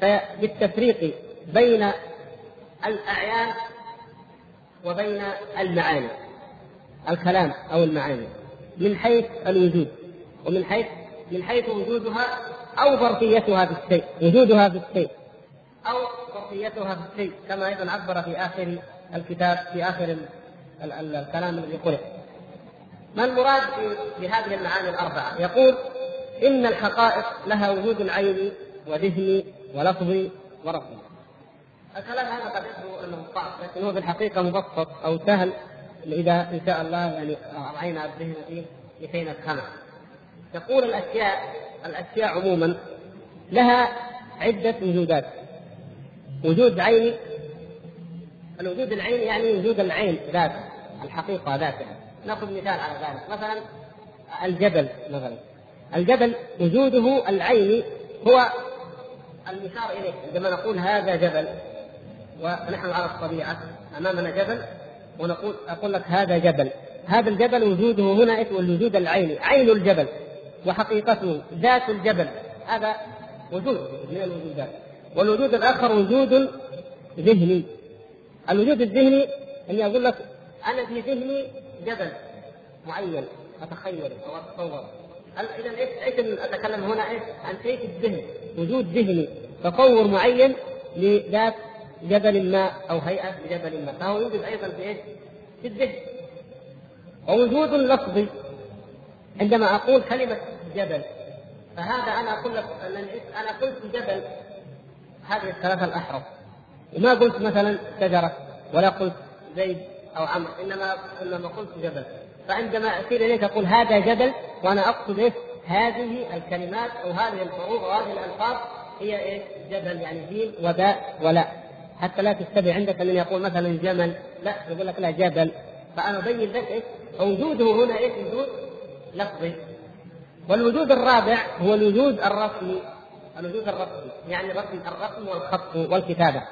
فبالتفريق بين الأعيان وبين المعاني الكلام أو المعاني من حيث الوجود ومن حيث من حيث وجودها أو ظرفيتها في الشيء وجودها في الشيء أو ظرفيتها في الشيء كما أيضا عبر في آخر الكتاب في آخر الكلام الذي قرئ ما المراد بهذه المعاني الأربعة؟ يقول إن الحقائق لها وجود عيني وذهني ولفظي ورفضي. الكلام هذا قد يبدو أنه صعب لكن هو في الحقيقة مبسط أو سهل اذا إن شاء الله يعني رأينا الذهن فيه لكي نفهمه. يقول الاشياء الأشياء عموما لها عدة وجودات. وجود عيني الوجود العيني يعني وجود العين ذاته الحقيقة ذاتها. نأخذ مثال على ذلك. مثلا الجبل مثلا. الجبل وجوده العيني هو المشار إليه. عندما نقول هذا جبل ونحن على الطبيعة أمامنا جبل ونقول أقول لك هذا جبل. هذا الجبل وجوده هنا اسمه الوجود العيني عين الجبل وحقيقته ذات الجبل. هذا وجود من الوجودات. والوجود الآخر وجود ذهني. الوجود الذهني اني أقول لك أنا في ذهني جبل معين أتخيل أو أتصور. إذا إيش إيش أتكلم هنا إيش؟ عن شيء في الذهن؟ وجود ذهني تصور معين لذات جبل ما أو هيئة لجبل ما. فهو يوجد أيضا في إيش؟ في الذهن. ووجود لفظي عندما أقول كلمة جبل فهذا أنا أقول لك أنا قلت جبل هذه الثلاثة الأحرف. وما قلت مثلا شجرة ولا قلت زيد أو عمرو إنما انما قلت جبل فعندما اتي إليك أقول هذا جبل وأنا أقصد إيش؟ هذه الكلمات أو هذه الحروف أو هذه الألفاظ هي إيش؟ جبل يعني جيم وباء ولاء حتى لا تشتبه عندك من يقول مثلا جمل لا يقول لك لا جبل فأنا أبين لك إيش؟ وجوده هنا إيش؟ وجود لفظي والوجود الرابع هو الوجود الرسمي الوجود الرسمي يعني الرسم الرسم والخط والكتابة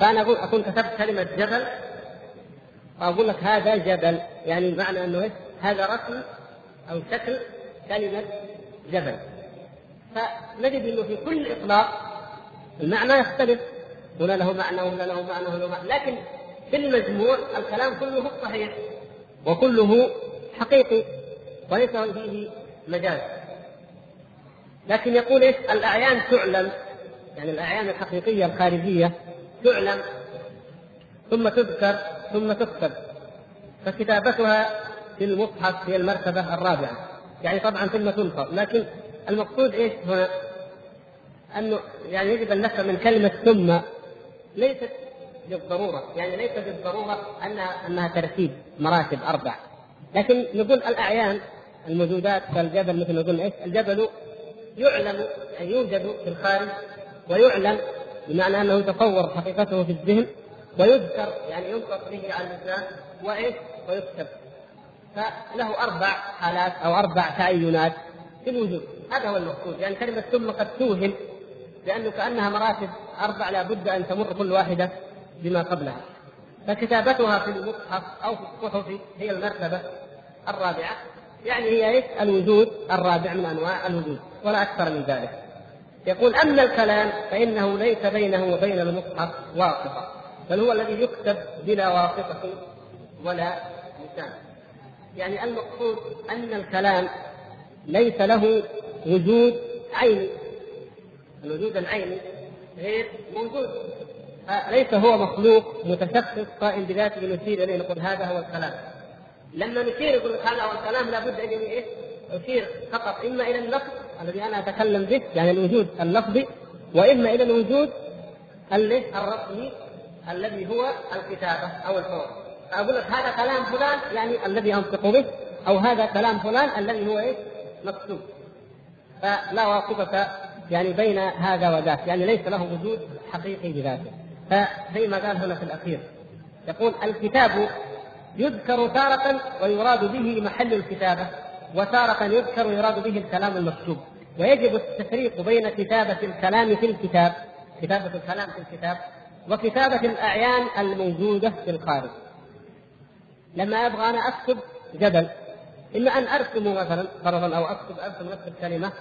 فأنا أقول أكون كتبت كلمة جبل واقول لك هذا جبل يعني معنى إنه إيش؟ هذا رسم أو شكل كلمة جبل. فنجد إنه في كل إطلاق المعنى يختلف. هنا له معنى وهنا له معنى وهنا له معنى. لكن في المجموع الكلام كله صحيح وكله حقيقي وليس فيه مجاز. لكن يقول إيش؟ الأعيان تعلم يعني الأعيان الحقيقية الخارجية تعلم ثم تذكر ثم تكتب. فكتابتها في المصحف هي المرتبة الرابعة. يعني طبعا ثم تنصر لكن المقصود إيش هنا؟ أنه يعني يجب أن نفهم من كلمة ثم ليست بالضرورة. يعني ليس بالضرورة انها أنها ترتيب مراتب أربع. لكن نقول الأعيان الموجودات كالجبل مثل ما قلنا إيش؟ الجبل يعلم يوجد في الخارج ويعلم بمعنى أنه يتصور حقيقته في الذهن ويذكر يعني ينطق به على اللسان وإيش؟ ويكتب فله أربع حالات أو أربع تعينات في الوجود هذا هو المقصود يعني كلمة ثم قد توهم لأنه كأنها مراتب أربع لا بد أن تمر كل واحدة بما قبلها فكتابتها في المصحف أو في الصحف هي المرتبة الرابعة يعني هي إيش؟ الوجود الرابع من أنواع الوجود ولا أكثر من ذلك. يقول أما الكلام فإنه ليس بينه وبين المصحف واسطه بل هو الذي يكتب بلا واسطه ولا لسان. يعني المقصود أن الكلام ليس له وجود عيني الوجود العيني غير موجود ليس هو مخلوق متشخص قائم بذاته نشير إليه نقول هذا هو الكلام لما نشير يقول هذا هو الكلام لابد أن إيه؟ اشير فقط إما إلى اللفظ الذي أنا أتكلم به يعني الوجود اللفظي وإما إلى الوجود الرسمي الذي هو الكتابة أو الحوار أقول لك هذا كلام فلان يعني الذي أنطق به أو هذا كلام فلان الذي هو إيه؟ مكتوب. فلا واسطة يعني بين هذا وذاك يعني ليس له وجود حقيقي بذاته. فزي ما قال هنا في الأخير يقول الكتاب يذكر تارة ويراد به محل الكتابة. وتارة يذكر ويراد به الكلام المكتوب. ويجب التفريق بين كتابة الكلام في الكتاب كتابة الكلام في الكتاب وكتابة الأعيان الموجودة في الخارج. لما أبغى أنا أكتب جبل إما أن أرسم مثلا فرضا أو أكتب أرسم نفس الكلمة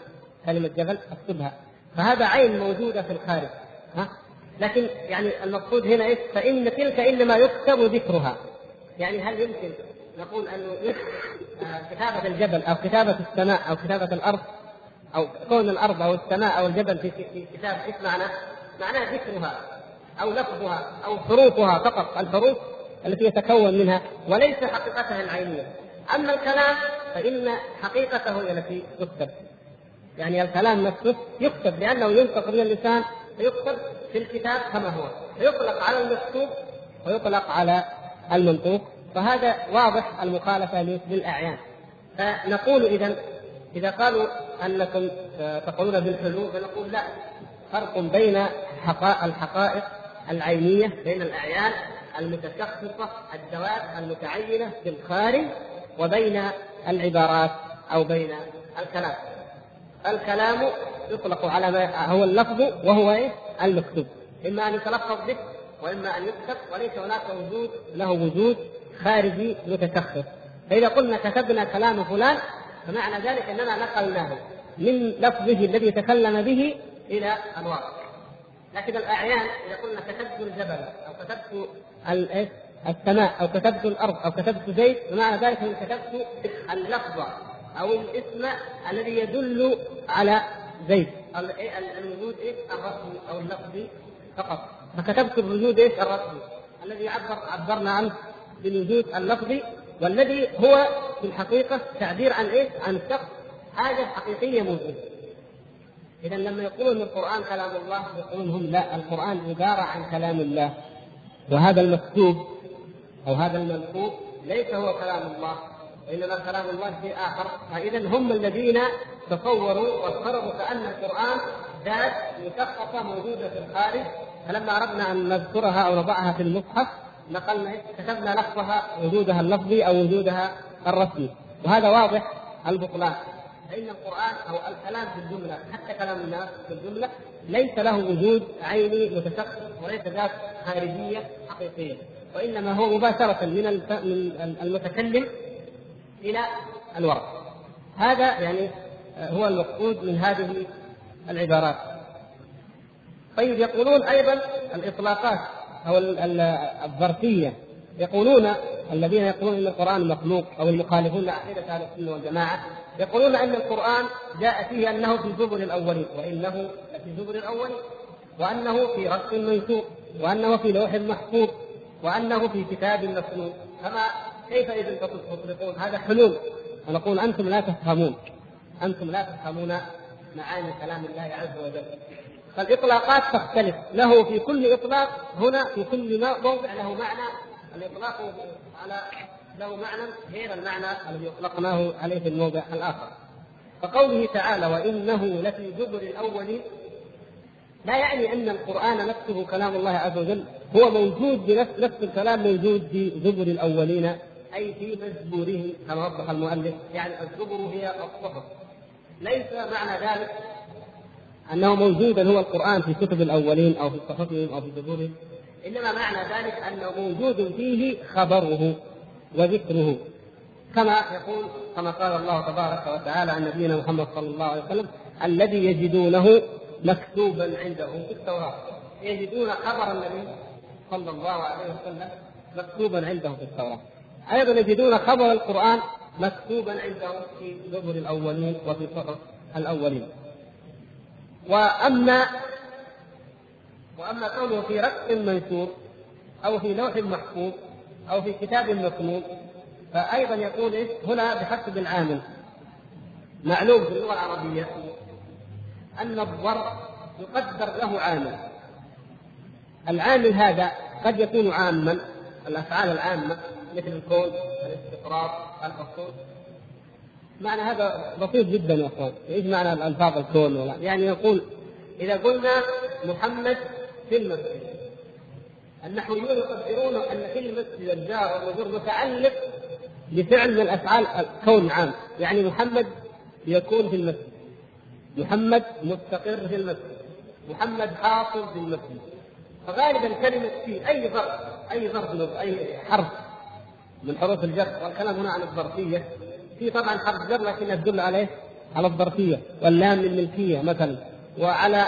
كلمة جبل أكتبها. فهذا عين موجودة في الخارج ها؟ لكن يعني المقصود هنا إيش؟ فإن تلك إنما يكتب ذكرها. يعني هل يمكن نقول انه كتابة الجبل أو كتابة السماء أو كتابة الأرض أو كون الأرض أو السماء أو الجبل في في كتاب إيش معناه؟ معناه ذكرها أو لفظها أو حروفها فقط الحروف التي يتكون منها وليس حقيقتها العينيه. أما الكلام فإن حقيقته هي التي تكتب. يعني الكلام نفسه يكتب لأنه ينطق من اللسان فيكتب في الكتاب كما هو فيطلق على المكتوب ويطلق على المنطوق فهذا واضح المخالفة للأعيان. فنقول إذا إذا قالوا أنكم تقولون بالحلول فنقول لا. فرق بين الحقائق العينية بين الأعيان المتشخصة الذوات المتعينة في الخارج وبين العبارات أو بين الكلام. الكلام يطلق على ما هو اللفظ وهو إيه؟ المكتوب. إما أن يتلفظ به وإما أن يكتب وليس هناك وجود له وجود خارجي متشخص فإذا قلنا كتبنا كلام فلان فمعنى ذلك إننا نقلناه من لفظه الذي تكلم به إلى الواقع. لكن الأعيان إذا قلنا كتبت الجبل أو كتبت السماء أو كتبت الأرض أو كتبت زيت فمعنى ذلك اني كتبت اللفظ أو الاسم الذي يدل على زيت. الوجود إيش الرسمي أو اللفظي فقط. فكتبت الوجود إيش الرسمي الذي عبر عبرنا عنه. بالوجود اللفظي والذي هو في الحقيقة تعبير عن إيش؟ عن شخص حاجة حقيقية موجودة. اذا لما يقولون القرآن كلام الله يقولون هم لا القرآن عبارة عن كلام الله وهذا المكتوب أو هذا المنقوب ليس هو كلام الله وإنما كلام الله شيء آخر فاذا هم الذين تصوروا وافترضوا كأن القرآن ذات مشخصة موجودة في الخارج فلما أردنا أن نذكرها أو نضعها في المصحف نقلنا كتبنا لفظها وجودها اللفظي أو وجودها الرسمي. وهذا واضح البطلان. فإن القرآن أو الكلام في الجملة حتى كلام الناس في الجملة ليس له وجود عيني متشخص وليس ذات خارجية حقيقية. وإنما هو مباشرة من المتكلم إلى الورق. هذا يعني هو المقصود من هذه العبارات. طيب يقولون أيضا الإطلاقات. أو الظرفية. يقولون الذين يقولون إن القرآن مخلوق أو المخالفون لعقيدة أهل السنة والجماعة يقولون إن القرآن جاء فيه أنه في زبر الأولين وإنه في زبر الأولين وأنه في رق منشور وأنه في لوح محفوظ وأنه في كتاب مسنون. فما كيف إذا تطلقون هذا حلول. ونقول أنتم لا تفهمون. أنتم لا تفهمون معاني كلام الله عز وجل. فالإطلاقات تختلف. له في كل إطلاق هنا في كل موضع له معنى. الإطلاق على له معنى غير المعنى الذي أطلقناه عليه في الموضع الآخر. فقوله تعالى وإنه لفي زبر الاولين لا يعني أن القرآن نفسه كلام الله عز وجل هو موجود بنفس نفس الكلام موجود في زبر الأولين أي في مزبورهم كما وضح المؤلف. يعني الزبر هي الصحف. ليس معنى ذلك أنه موجود هو القرآن في كتب الأولين أو في صحفهم أو في زبورهم إنما معنى ذلك أنه موجود فيه خبره وذكره. كما يقول كما قال الله تبارك وتعالى عن نبينا محمد صلى الله عليه وسلم الذي يجدونه مكتوبا عندهم في التوراة. يجدون خبر النبي صلى الله عليه وسلم مكتوبا عندهم في التوراة. أيضا يجدون خبر القرآن مكتوبا عندهم في زبر الأولين وفي صحف الأولين. وأما وأما كونه في رق منشور أو في لوح محفوظ أو في كتاب مكنون فايضا يقول إيه؟ هنا بحسب العامل. معلوم في اللغة العربية أن الظرف يقدر له عامل. العامل هذا قد يكون عاما الأفعال العامة مثل الكون الاستقرار الحصول معنى هذا بسيط جدا يا أخوان. إيش معنى الألفاظ الكون؟ ولا يعني يقول إذا قلنا محمد في المسجد النحويون يقدرون أن كلمه الجار والمجرور متعلق بفعل من الأفعال الكون عام. يعني محمد يكون في المسجد. محمد مستقر في المسجد. محمد حاصل في المسجد. فغالبا كلمة في أي ظرف أي ظرف أي حرف من حروف الجر والكلام هنا عن الظرفية في طبعا حرف جر لكنها تدل عليه على الظرفية واللام للملكية مثلا وعلى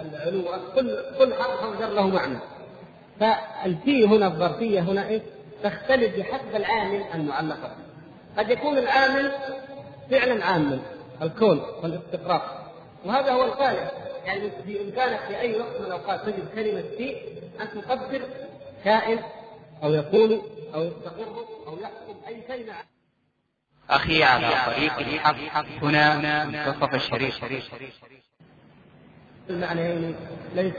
العلو كل كل حرف جر له معنى. فالفي هنا الظرفية هنا إيه تختلف بحسب العامل المعلقه قد يكون العامل فعلا عاما الكون والاستقرار وهذا هو الغالب يعني بإمكانك في أي وقت من الأوقات تجد كلمة في أن تقدر كائن أو يكون أو يستقر أو يحكم أي كلمة. أخي على طريق الحق. هنا منتصف الشريف المعنيين ليس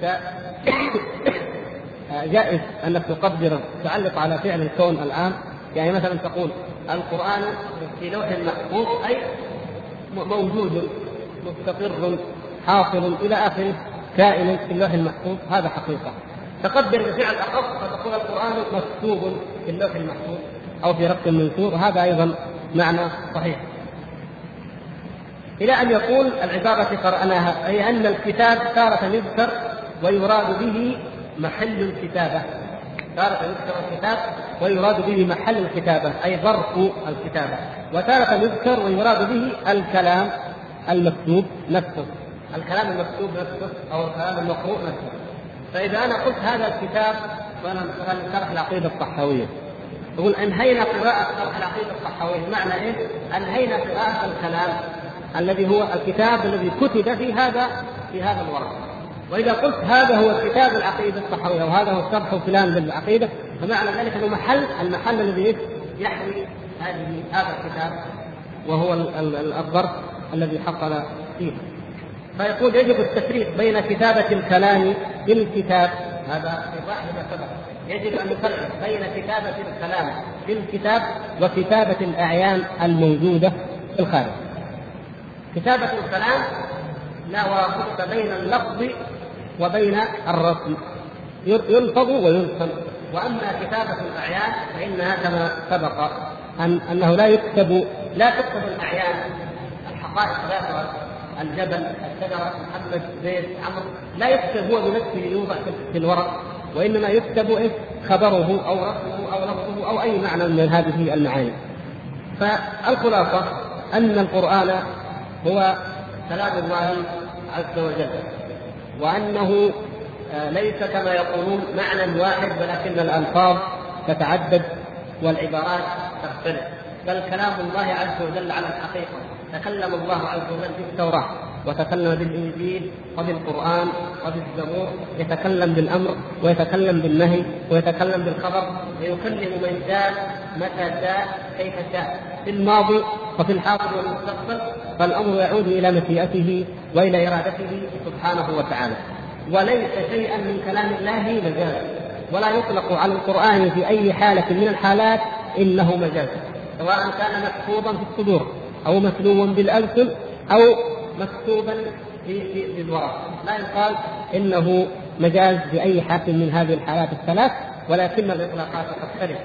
جائز انك تقدر تعلق على فعل الكون العام. يعني مثلا تقول القرآن في لوح محفوظ أي موجود مستقر حاصل إلى آخره كائن في اللوح المحفوظ. هذا حقيقة. تقدر بفعل اخف فتقول القرآن مكتوب في اللوح المحفوظ أو في رق منشور هذا أيضا معنى صحيح. إلى أن يقول العبارة التي قرأناها أي أن الكتاب تارة يذكر ويراد به محل الكتابة. تارة يذكر الكتاب ويراد به محل الكتابة أي ظرف الكتابة. وتارة يذكر ويراد به الكلام المكتوب نفسه. الكلام المكتوب نفسه أو الكلام المقروء نفسه. فإذا أنا قلت هذا الكتاب وأنا مثلا شرح العقيدة الصحوية يقول أنهينا قراءة شرح العقيدة الصحوية معنى إيه؟ أنهينا قراءة الكلام الذي هو الكتاب الذي كتب في هذا في هذا الورق. وإذا قلت هذا هو كتاب العقيدة الصحوية وهذا هو شرح فلان للعقيده فمعنى ذلك أنه محل المحل الذي يحوي هذه هذا الكتاب وهو الظرف الذي حصل فيه. فيقول يجب التفريق بين كتابة الكلام بالكتاب. هذا إيضاح لما سبق يجب أن نفرق بين كتابة الكلام بالكتاب وكتابة الأعيان الموجودة في الخارج. كتابة الكلام لا واسطة بين اللفظ وبين الرسم. يلفظ ويرسم. وأما كتابة الأعيان فإنها كما سبق أن أنه لا يكتب لا تكتب الأعيان الحقائق ذاتها الجبل الشجرة محمد زيد عمرو. لا يكتب هو بنفسه يوضع في الورق. وإنما يكتب إيه؟ خبره أو رسمه أو لفظه أو أي معنى من هذه المعاني. فالخلاصة أن القرآن هو كلام الله عز وجل وأنه آه، ليس كما يقولون معنى واحد ولكن الألفاظ تتعدد والعبارات تختلف. بل كلام الله عز وجل على الحقيقة. تكلم الله عز وجل في التوراة. وتكلم بالإنجيل وبالقران وبالزبور يتكلم بالأمر ويتكلم بالنهي ويتكلم بالخبر ويكلم من شاء متى شاء كيف شاء. في الماضي وفي الحاضر والمستقبل فالأمر يعود إلى مشيئته وإلى إرادته سبحانه وتعالى. وليس شيئا من كلام الله مجاز ولا يطلق على القرآن في أي حالة من الحالات إنه مجاز سواء كان محفوظا في الصدور أو متلوا بالألسن أو مكتوبا في في, الورق لا يقال إنه مجاز باي حال من هذه الحالات الثلاث ولكن الإطلاقات تختلف.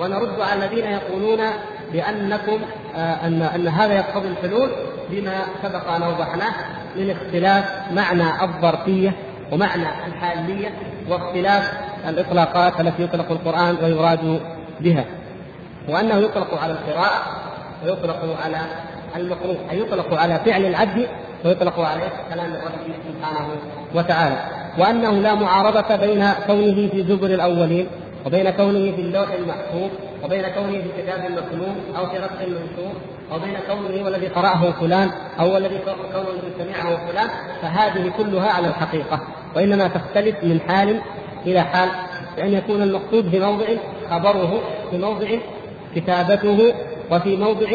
ونرد على الذين يقولون بأنكم آه ان أن هذا يقتضي الحلول بما سبق أن أوضحناه من اختلاف معنى الظرفية ومعنى الحالية واختلاف الإطلاقات التي يطلق القرآن ويراد بها. وأنه يطلق على القراءة ويطلق على أي يطلق على فعل العبد ويطلق عليه كلام الرب سبحانه وتعالى. وأنه لا معارضة بين كونه في زبر الأولين وبين كونه في اللوح المحفوظ وبين كونه في كتاب مكنون أو في رسم منشور وبين كونه والذي قرأه فلان أو الذي كونه سمعه فلان فهذه كلها على الحقيقة. وإنما تختلف من حال إلى حال بأن يكون المقصود في موضع خبره في موضع كتابته وفي موضع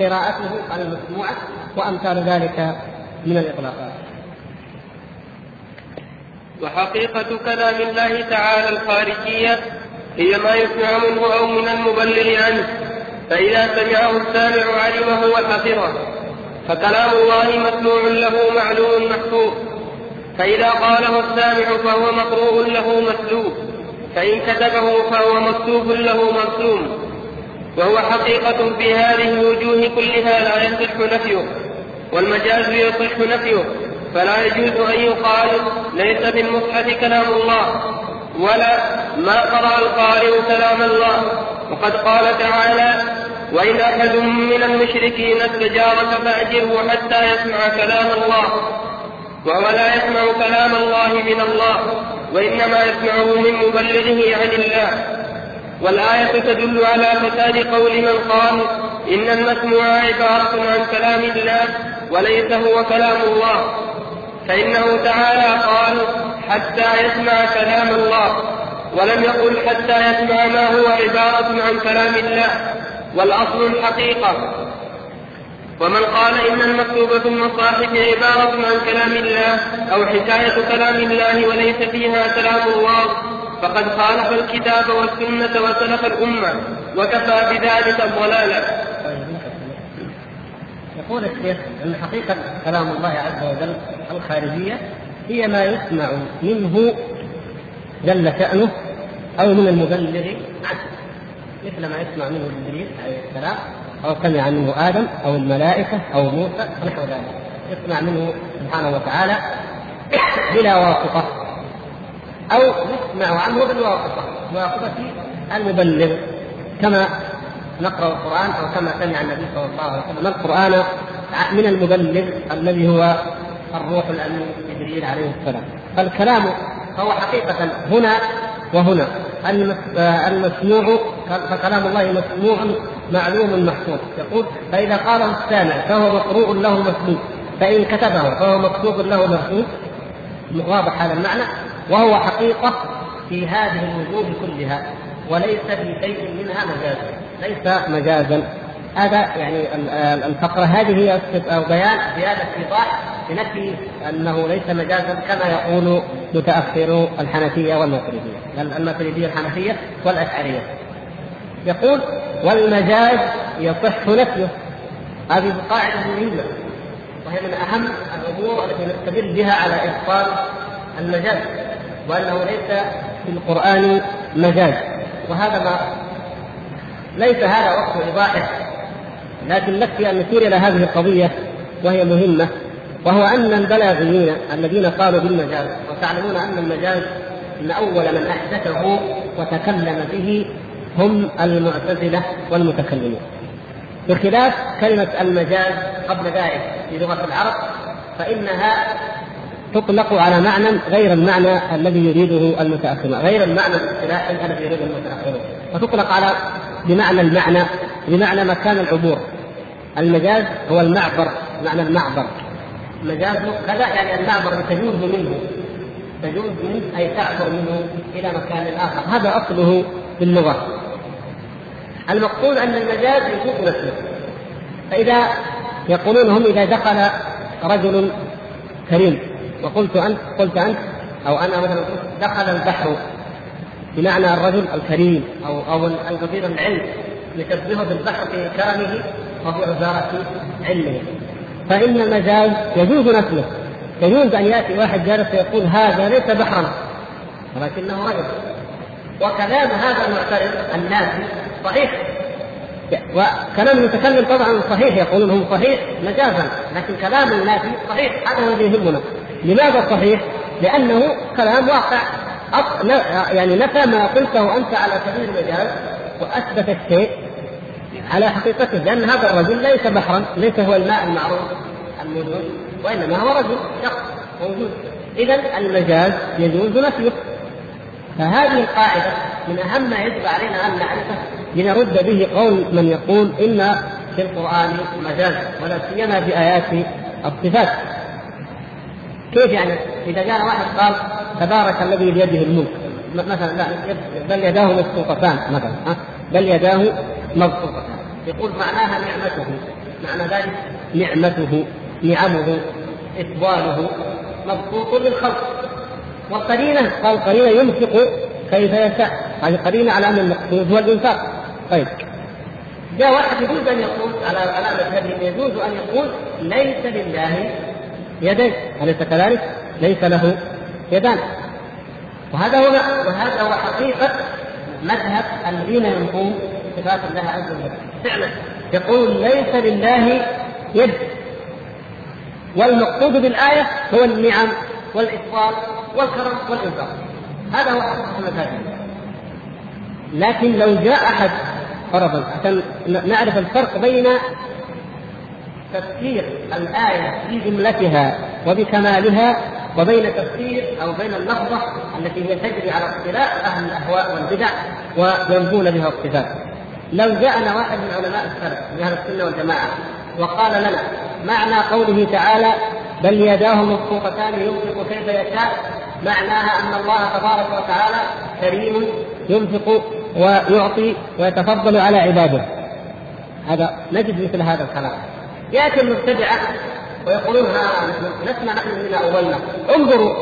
قراءته على المسموعة وأمثال ذلك من الإطلاقات وحقيقة كلام الله تعالى الخارجية هي ما يسمع منه أو من المبلغ عنه فإذا سمعه السامع علمه وحفظه فكلام الله مسموع له معلوم محفوظ. فإذا قاله السامع فهو مقروء له مسلوب فإن كتبه فهو مكتوب له مرسوم. وهو حقيقة في هذه الوجوه كلها لا يصح نفيه والمجاز يصح نفيه فلا يجوز أن يقال ليس في المصحف كلام الله ولا ما قرأ القارئ كلام الله. وقد قال تعالى وإن أحد من المشركين استجارك فأجره حتى يسمع كلام الله وهو لا يسمع كلام الله من الله وإنما يسمعه من مبلغه عن الله. والآية تدل على فساد قول من قال إن المسموع عبارة عن كلام الله وليس هو كلام الله. فإنه تعالى قال حتى يسمع كلام الله ولم يقل حتى يسمع ما هو عبارة عن كلام الله والأصل الحقيقة. ومن قال إن المكتوب في المصاحف عبارة عن كلام الله أو حكاية كلام الله وليس فيها كلام الله فقد خالف الكتاب والسنة وسلف الأمة وكفى بذلك ضلالا يقول الشيخ أن حقيقة كلام الله عز وجل الخارجية هي ما يسمع منه جل شأنه أو من المبلغ عنه مثل ما يسمع منه جبريل عليه السلام أو سمع منه آدم أو الملائكة أو موسى ونحو ذلك. يسمع منه سبحانه وتعالى بلا واسطة. أو يسمع عنه بالواسطة. واسطة المبلغ. كما نقرأ القرآن أو كما سمع النبي صلى الله عليه وسلم. القرآن من المبلغ الذي هو الروح الأمين جبريل عليه السلام. فالكلام فهو حقيقة هنا وهنا. المسموع فكلام الله مسموع معلوم محفوظ. يقول فإذا قاله السامع فهو مقروء له مسموع. فإن كتبه فهو مكتوب له مرسوم واضح هذا المعنى؟ وهو حقيقة في هذه الوجوه كلها وليس في شيء منها مجاز ليس مجازا. هذا يعني الفقرة هذه هي بيان زيادة إيضاح بنفي أنه ليس مجازا كما يقول متأخرو الحنفية والماتريدية الماتريدية الحنفية والأشعرية. يقول والمجاز يصح نفيه. هذه قاعدة مهمة وهي من أهم الأمور التي نستدل بها على إبطال المجاز. وأنه ليس في القرآن مجاز. وهذا ما ليس هذا وقت إيضاحه لكن نكفي أن نشير إلى هذه القضية وهي مهمة وهو أن البلاغيين الذين قالوا بالمجاز وتعلمون أن المجاز إن أول من أحدثه وتكلم به هم المعتزلة والمتكلمون. بخلاف كلمة المجاز قبل ذلك في لغة العرب فإنها تطلق على معنى غير المعنى الذي يريده المتأخرون غير المعنى الاصطلاحي الذي يريده المتأخرون. وتطلق على بمعنى المعنى بمعنى مكان العبور. المجاز هو المعبر معنى المعبر. مجاز كذا يعني المعبر تجوز منه تجوز منه أي تعبر منه إلى مكان آخر. هذا أصله في اللغة المقصود أن المجاز يفوق نفسه. فإذا يقولون هم إذا دخل رجل كريم وقلت انت قلت أنت أو أنا مثلا دخل البحر بمعنى الرجل الكريم أو أو الكثير العلم يشبهه بالبحر في كرمه وفي عزارة علمه. فإن المجاز يجوز نسله يجوز أن يأتي واحد جالس ويقول هذا ليس بحرا ولكنه رجل. وكلام هذا المعترض الناسي صحيح. وكلام المتكلم طبعا صحيح يقولون هو صحيح مجازا لكن كلام الناسي صحيح. هذا الذي يهمنا. لماذا صحيح؟ لأنه كلام واقع. يعني نفى ما قلته أنت على سبيل المجاز وأثبت الشيء على حقيقته لأن هذا الرجل ليس بحرا ليس هو الماء المعروف الموجود وإنما هو رجل شخص موجود. إذا المجاز يجوز نفيه. فهذه القاعدة من أهم ما يجب علينا أن نعرفه لنرد به قول من يقول إن في القرآن مجاز ولا سيما في آيات الصفات. كيف يعني؟ إذا جاء واحد قال تبارك الذي بيده الملك. مثلا لا بل يداه مبسوطتان مثلا بل يداه مبسوطتان يقول معناها نعمته. معنى ذلك نعمته نعمه إفضاله مبسوط للخلق والقرينة قال قرينة ينفق كيف يشاء. هذه قرينة على أن المقصود هو الإنفاق. طيب. جاء واحد يجوز أن يقول على علامة هذه يجوز أن يقول ليس لله يدين أليس كذلك؟ ليس له يدان. وهذا هو وهذا هو حقيقة مذهب الذين ينفون صفات الله عز وجل. فعلا. يقول ليس لله يد. والمقصود بالآية هو النعم والإفضال والكرم والإنفاق. هذا هو حقيقة المساجد لكن لو جاء أحد فرضا عشان نعرف الفرق بين تفسير الآية في جملتها وبكمالها وبين تفسير أو بين اللفظة التي هي تجري على اختلاف أهل الأهواء والبدع وينفون بها الصفات. لو جاءنا واحد من علماء السلف من أهل السنة والجماعة وقال لنا معنى قوله تعالى بل يداه مبسوطتان ينفق كيف يشاء معناها أن الله تبارك وتعالى كريم ينفق ويعطي ويتفضل على عباده هذا نجد مثل هذا الكلام يأتي المبتدعة ويقولون لسنا نحن الذين أولنا. انظروا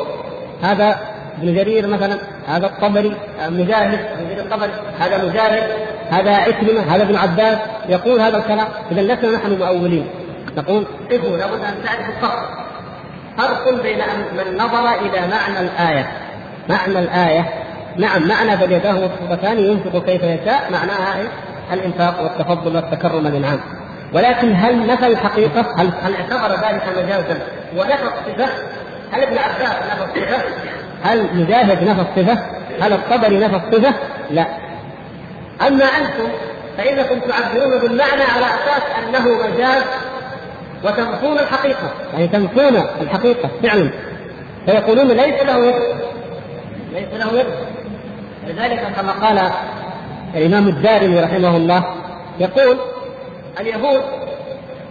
هذا ابن جرير مثلا هذا الطبري مجاهد ابن جرير الطبري هذا مجاهد هذا عكرمه هذا ابن عباس يقول هذا الكلام. اذا لسنا نحن مؤولين. نقول قفوا لابد أن تعرفوا الفرق فرق بين من نظر إلى معنى الآية. معنى الآية نعم معنى بل يداه مبسوطتان ينفق كيف يشاء معناها؟ الإنفاق والتفضل والتكرم للعام ولكن هل نفى الحقيقة؟ هل هل اعتبر ذلك مجازا ونفى الصفة؟ هل ابن عباس نفى الصفة؟ هل مجاهد نفى الصفة؟ هل الطبري نفى الصفة؟ لا. أما أنتم فإنكم تعبرون بالمعنى على أساس أنه مجاز وتنفون الحقيقة، يعني تنفون الحقيقة فعلا. فيقولون ليس له يد. ليس له يد. لذلك كما قال الإمام الدارمي رحمه الله يقول اليهود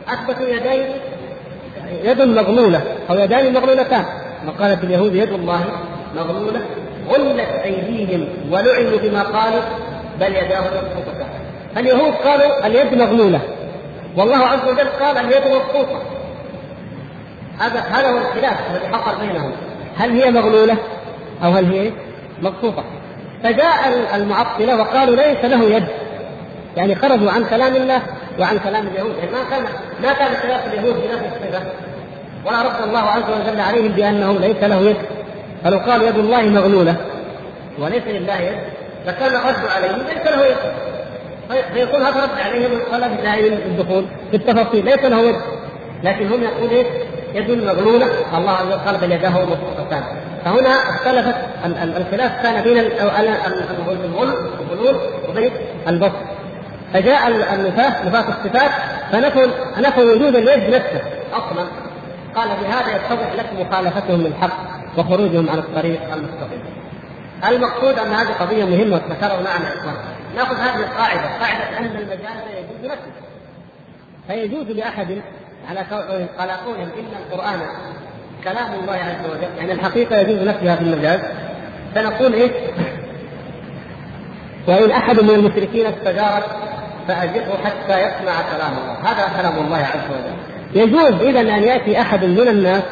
أثبتوا يدين يد مغلولة أو يدان مغلولتان. وقالت اليهود يد الله مغلولة؟ غلت أيديهم ولعنوا بما قالوا بل يداه مبسوطتان اليهود قالوا اليد مغلولة. والله عز وجل قال اليد مبسوطه هذا هذا هو الخلاف الذي حصل بينهم. هل هي مغلولة أو هل هي مبسوطه فجاء المعطلة وقالوا ليس له يد. يعني خرجوا عن كلام الله. وعن كلام اليهود. يعني ما كان ما كان خلاف اليهود بنفس الصفة. ولا رد الله عز وجل عليهم بانه ليس له يد. فلو قال يد الله مغلولة. وليس لله يد. لكان الرد عليهم ليس له يد. فيكون هذا رد عليهم طلب دائما الدخول في التفاصيل. ليس له يد. لكن هم يقول إيه؟ يد مغلولة. الله عز وجل قال يداه مبسوطتان فهنا اختلفت الخلاف كان بين الغلول وبين البسط فجاء النفاة نفاة الصفات فنفوا نفوا وجود اليد نفسه أصلا قال بهذا يتضح لك مخالفتهم للحق وخروجهم عن الطريق المستقيم. المقصود أن هذه قضية مهمة وذكروا معنا نأخذ هذه القاعدة قاعدة أن المجاز يجوز نفسه. فيجوز لأحد على على قولهم ان القرآن كلام الله عز وجل. يعني الحقيقة يجوز نفسها في المجاز فنقول إيش؟ وإن أحد من المشركين استجارك فأجره حتى يسمع كلام الله. هذا كلام الله عز وجل. يجوز اذا أن يأتي أحد من الناس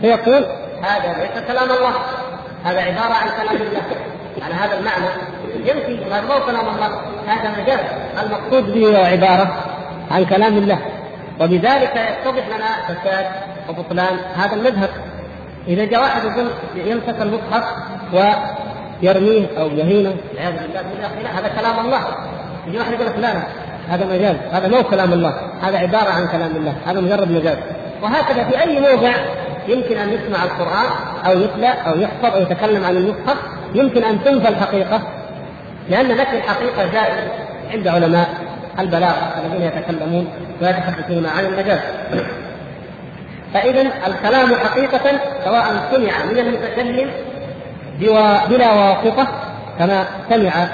فيقول هذا ليس كلام الله. هذا عبارة عن كلام الله. على هذا المعنى يمشي ما هو كلام الله. هذا مجاز المقصود به هو عبارة عن كلام الله. وبذلك يتضح لنا فساد وبطلان هذا المذهب. إذا جاء واحد يقول يمسك المصحف ويرميه أو يهينه والعياذ بالله هذا كلام الله. يجي واحد يقول لك لا لا هذا مجاز هذا مو كلام الله هذا عبارة عن كلام الله هذا مجرد مجاز وهكذا في أي موضع يمكن أن يسمع القرآن أو يتلى أو يحفظ أو يتكلم عن المصحف يمكن أن تنفى الحقيقة لأن نفي الحقيقة جائز عند علماء البلاغة الذين يتكلمون ويتحدثون عن المجاز. فاذا الكلام حقيقة سواء سمع من المتكلم بلا واسطة كما سمع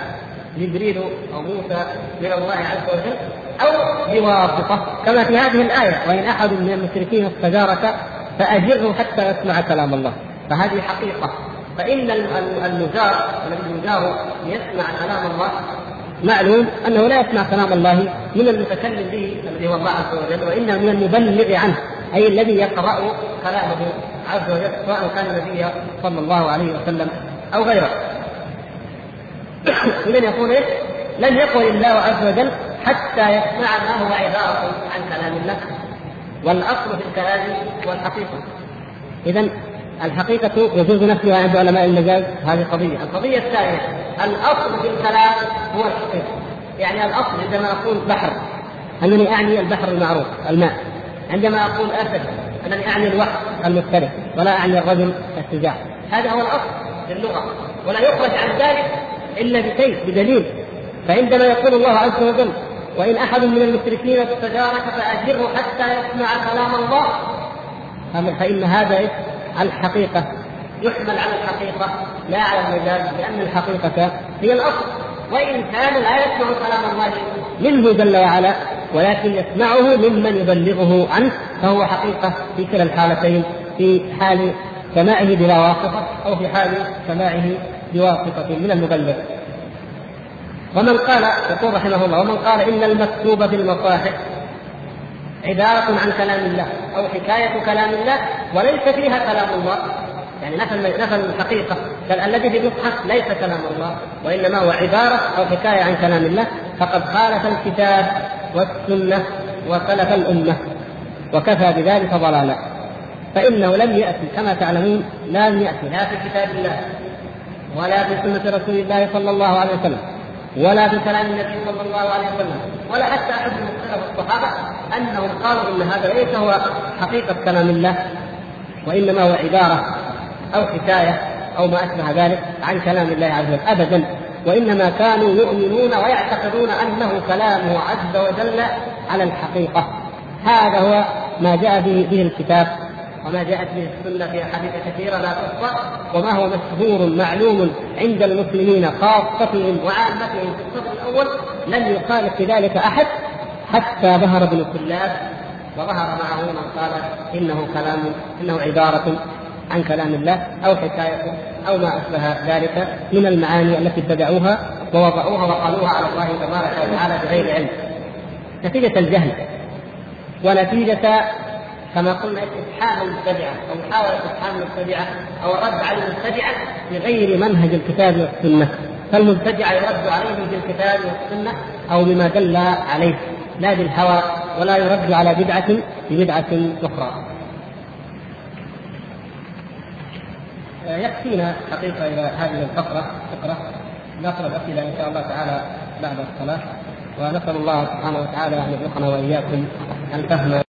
جبريل أو موسى من الله عز وجل أو بواسطة كما في هذه الآية وإن أحد من المشركين استجارك فأجره حتى يسمع كلام الله فهذه حقيقة فإن المجار الذي يجار يسمع كلام الله معلوم أنه لا يسمع كلام الله من المتكلم به الذي هو الله عز وجل وإنما من المبلغ عنه أي الذي يقرأ كلامه عز وجل سواء كان النبي صلى الله عليه وسلم أو غيره. اذا يقول إيش؟ لم يقل الله عز وجل حتى يسمع ما هو عبارة عن كلام الله. والأصل في الكلام هو الحقيقة. اذا الحقيقة يجوز نفيها عند علماء المجاز هذه قضية، القضية الثانية الأصل في الكلام هو الحقيقة، يعني الأصل عندما أقول بحر أنني أعني البحر المعروف الماء، عندما أقول أسد أنني أعني الوحش المختلف ولا أعني الرجل الشجاع، هذا هو الأصل في اللغة، ولا يخرج عن ذلك إلا بشيء بدليل، فعندما يقول الله عز وجل وإن أحد من المشركين استجارك فأجره حتى يسمع كلام الله. فإن هذا الحقيقة. يحمل على الحقيقة لا على المجاز لأن الحقيقة هي الأصل. وإن كان لا يسمع كلام الله منه جل وعلا ولكن يسمعه ممن يبلغه عنه فهو حقيقة في كلا الحالتين في حال سماعه بلا واسطة أو في حال سماعه بواسطة من المبلغ ومن قال يقول رحمه الله ومن قال إن المكتوب في المصاحف عبارة عن كلام الله أو حكاية كلام الله وليس فيها كلام الله. يعني نفى نفى الحقيقة. بل الذي في المصحف ليس كلام الله وإنما هو عبارة أو حكاية عن كلام الله فقد خالف الكتاب والسنة وسلف الأمة وكفى بذلك ضلالا. فإنه لم يأتي كما تعلمون لم يأتي لا في كتاب الله. ولا في سنة رسول الله صلى الله عليه وسلم ولا في كلام النبي صلى الله عليه وسلم ولا حتى أحد من سلف الصحابة أنهم قالوا إن هذا ليس هو حقيقة كلام الله وإنما هو عبارة أو حكاية أو ما أشبه ذلك عن كلام الله عز وجل ابدا وإنما كانوا يؤمنون ويعتقدون أنه كلامه عز وجل على الحقيقة. هذا هو ما جاء به, به الكتاب. وما جاءت به السنة في أحاديث كثيرة لا تحصى وما هو مشهور معلوم عند المسلمين خاصتهم وعامتهم في الصف الأول لم يخالف في ذلك أحد حتى ظهر ابن كلاب وظهر معه من قال إنه كلام إنه عبارة عن كلام الله أو حكاية أو ما أشبه ذلك من المعاني التي ابتدعوها ووضعوها وقالوها على الله تبارك وتعالى بغير علم. نتيجة الجهل ونتيجة كما قلنا استفحام المبتدعة أو محاوله استفحام المبتدعة أو الرد على المبتدعة بغير منهج الكتاب والسنة فالمبتدع يرد عليه بالكتاب والسنة أو بما دل عليه لا بالهوى ولا يرد على بدعة ببدعة أخرى. يكفينا حقيقة إلى هذه الفقرة فقرة نقرأ الاسئله إن شاء الله تعالى بعد الصلاة ونسأل الله سبحانه وتعالى أن يرزقنا وإياكم الفهم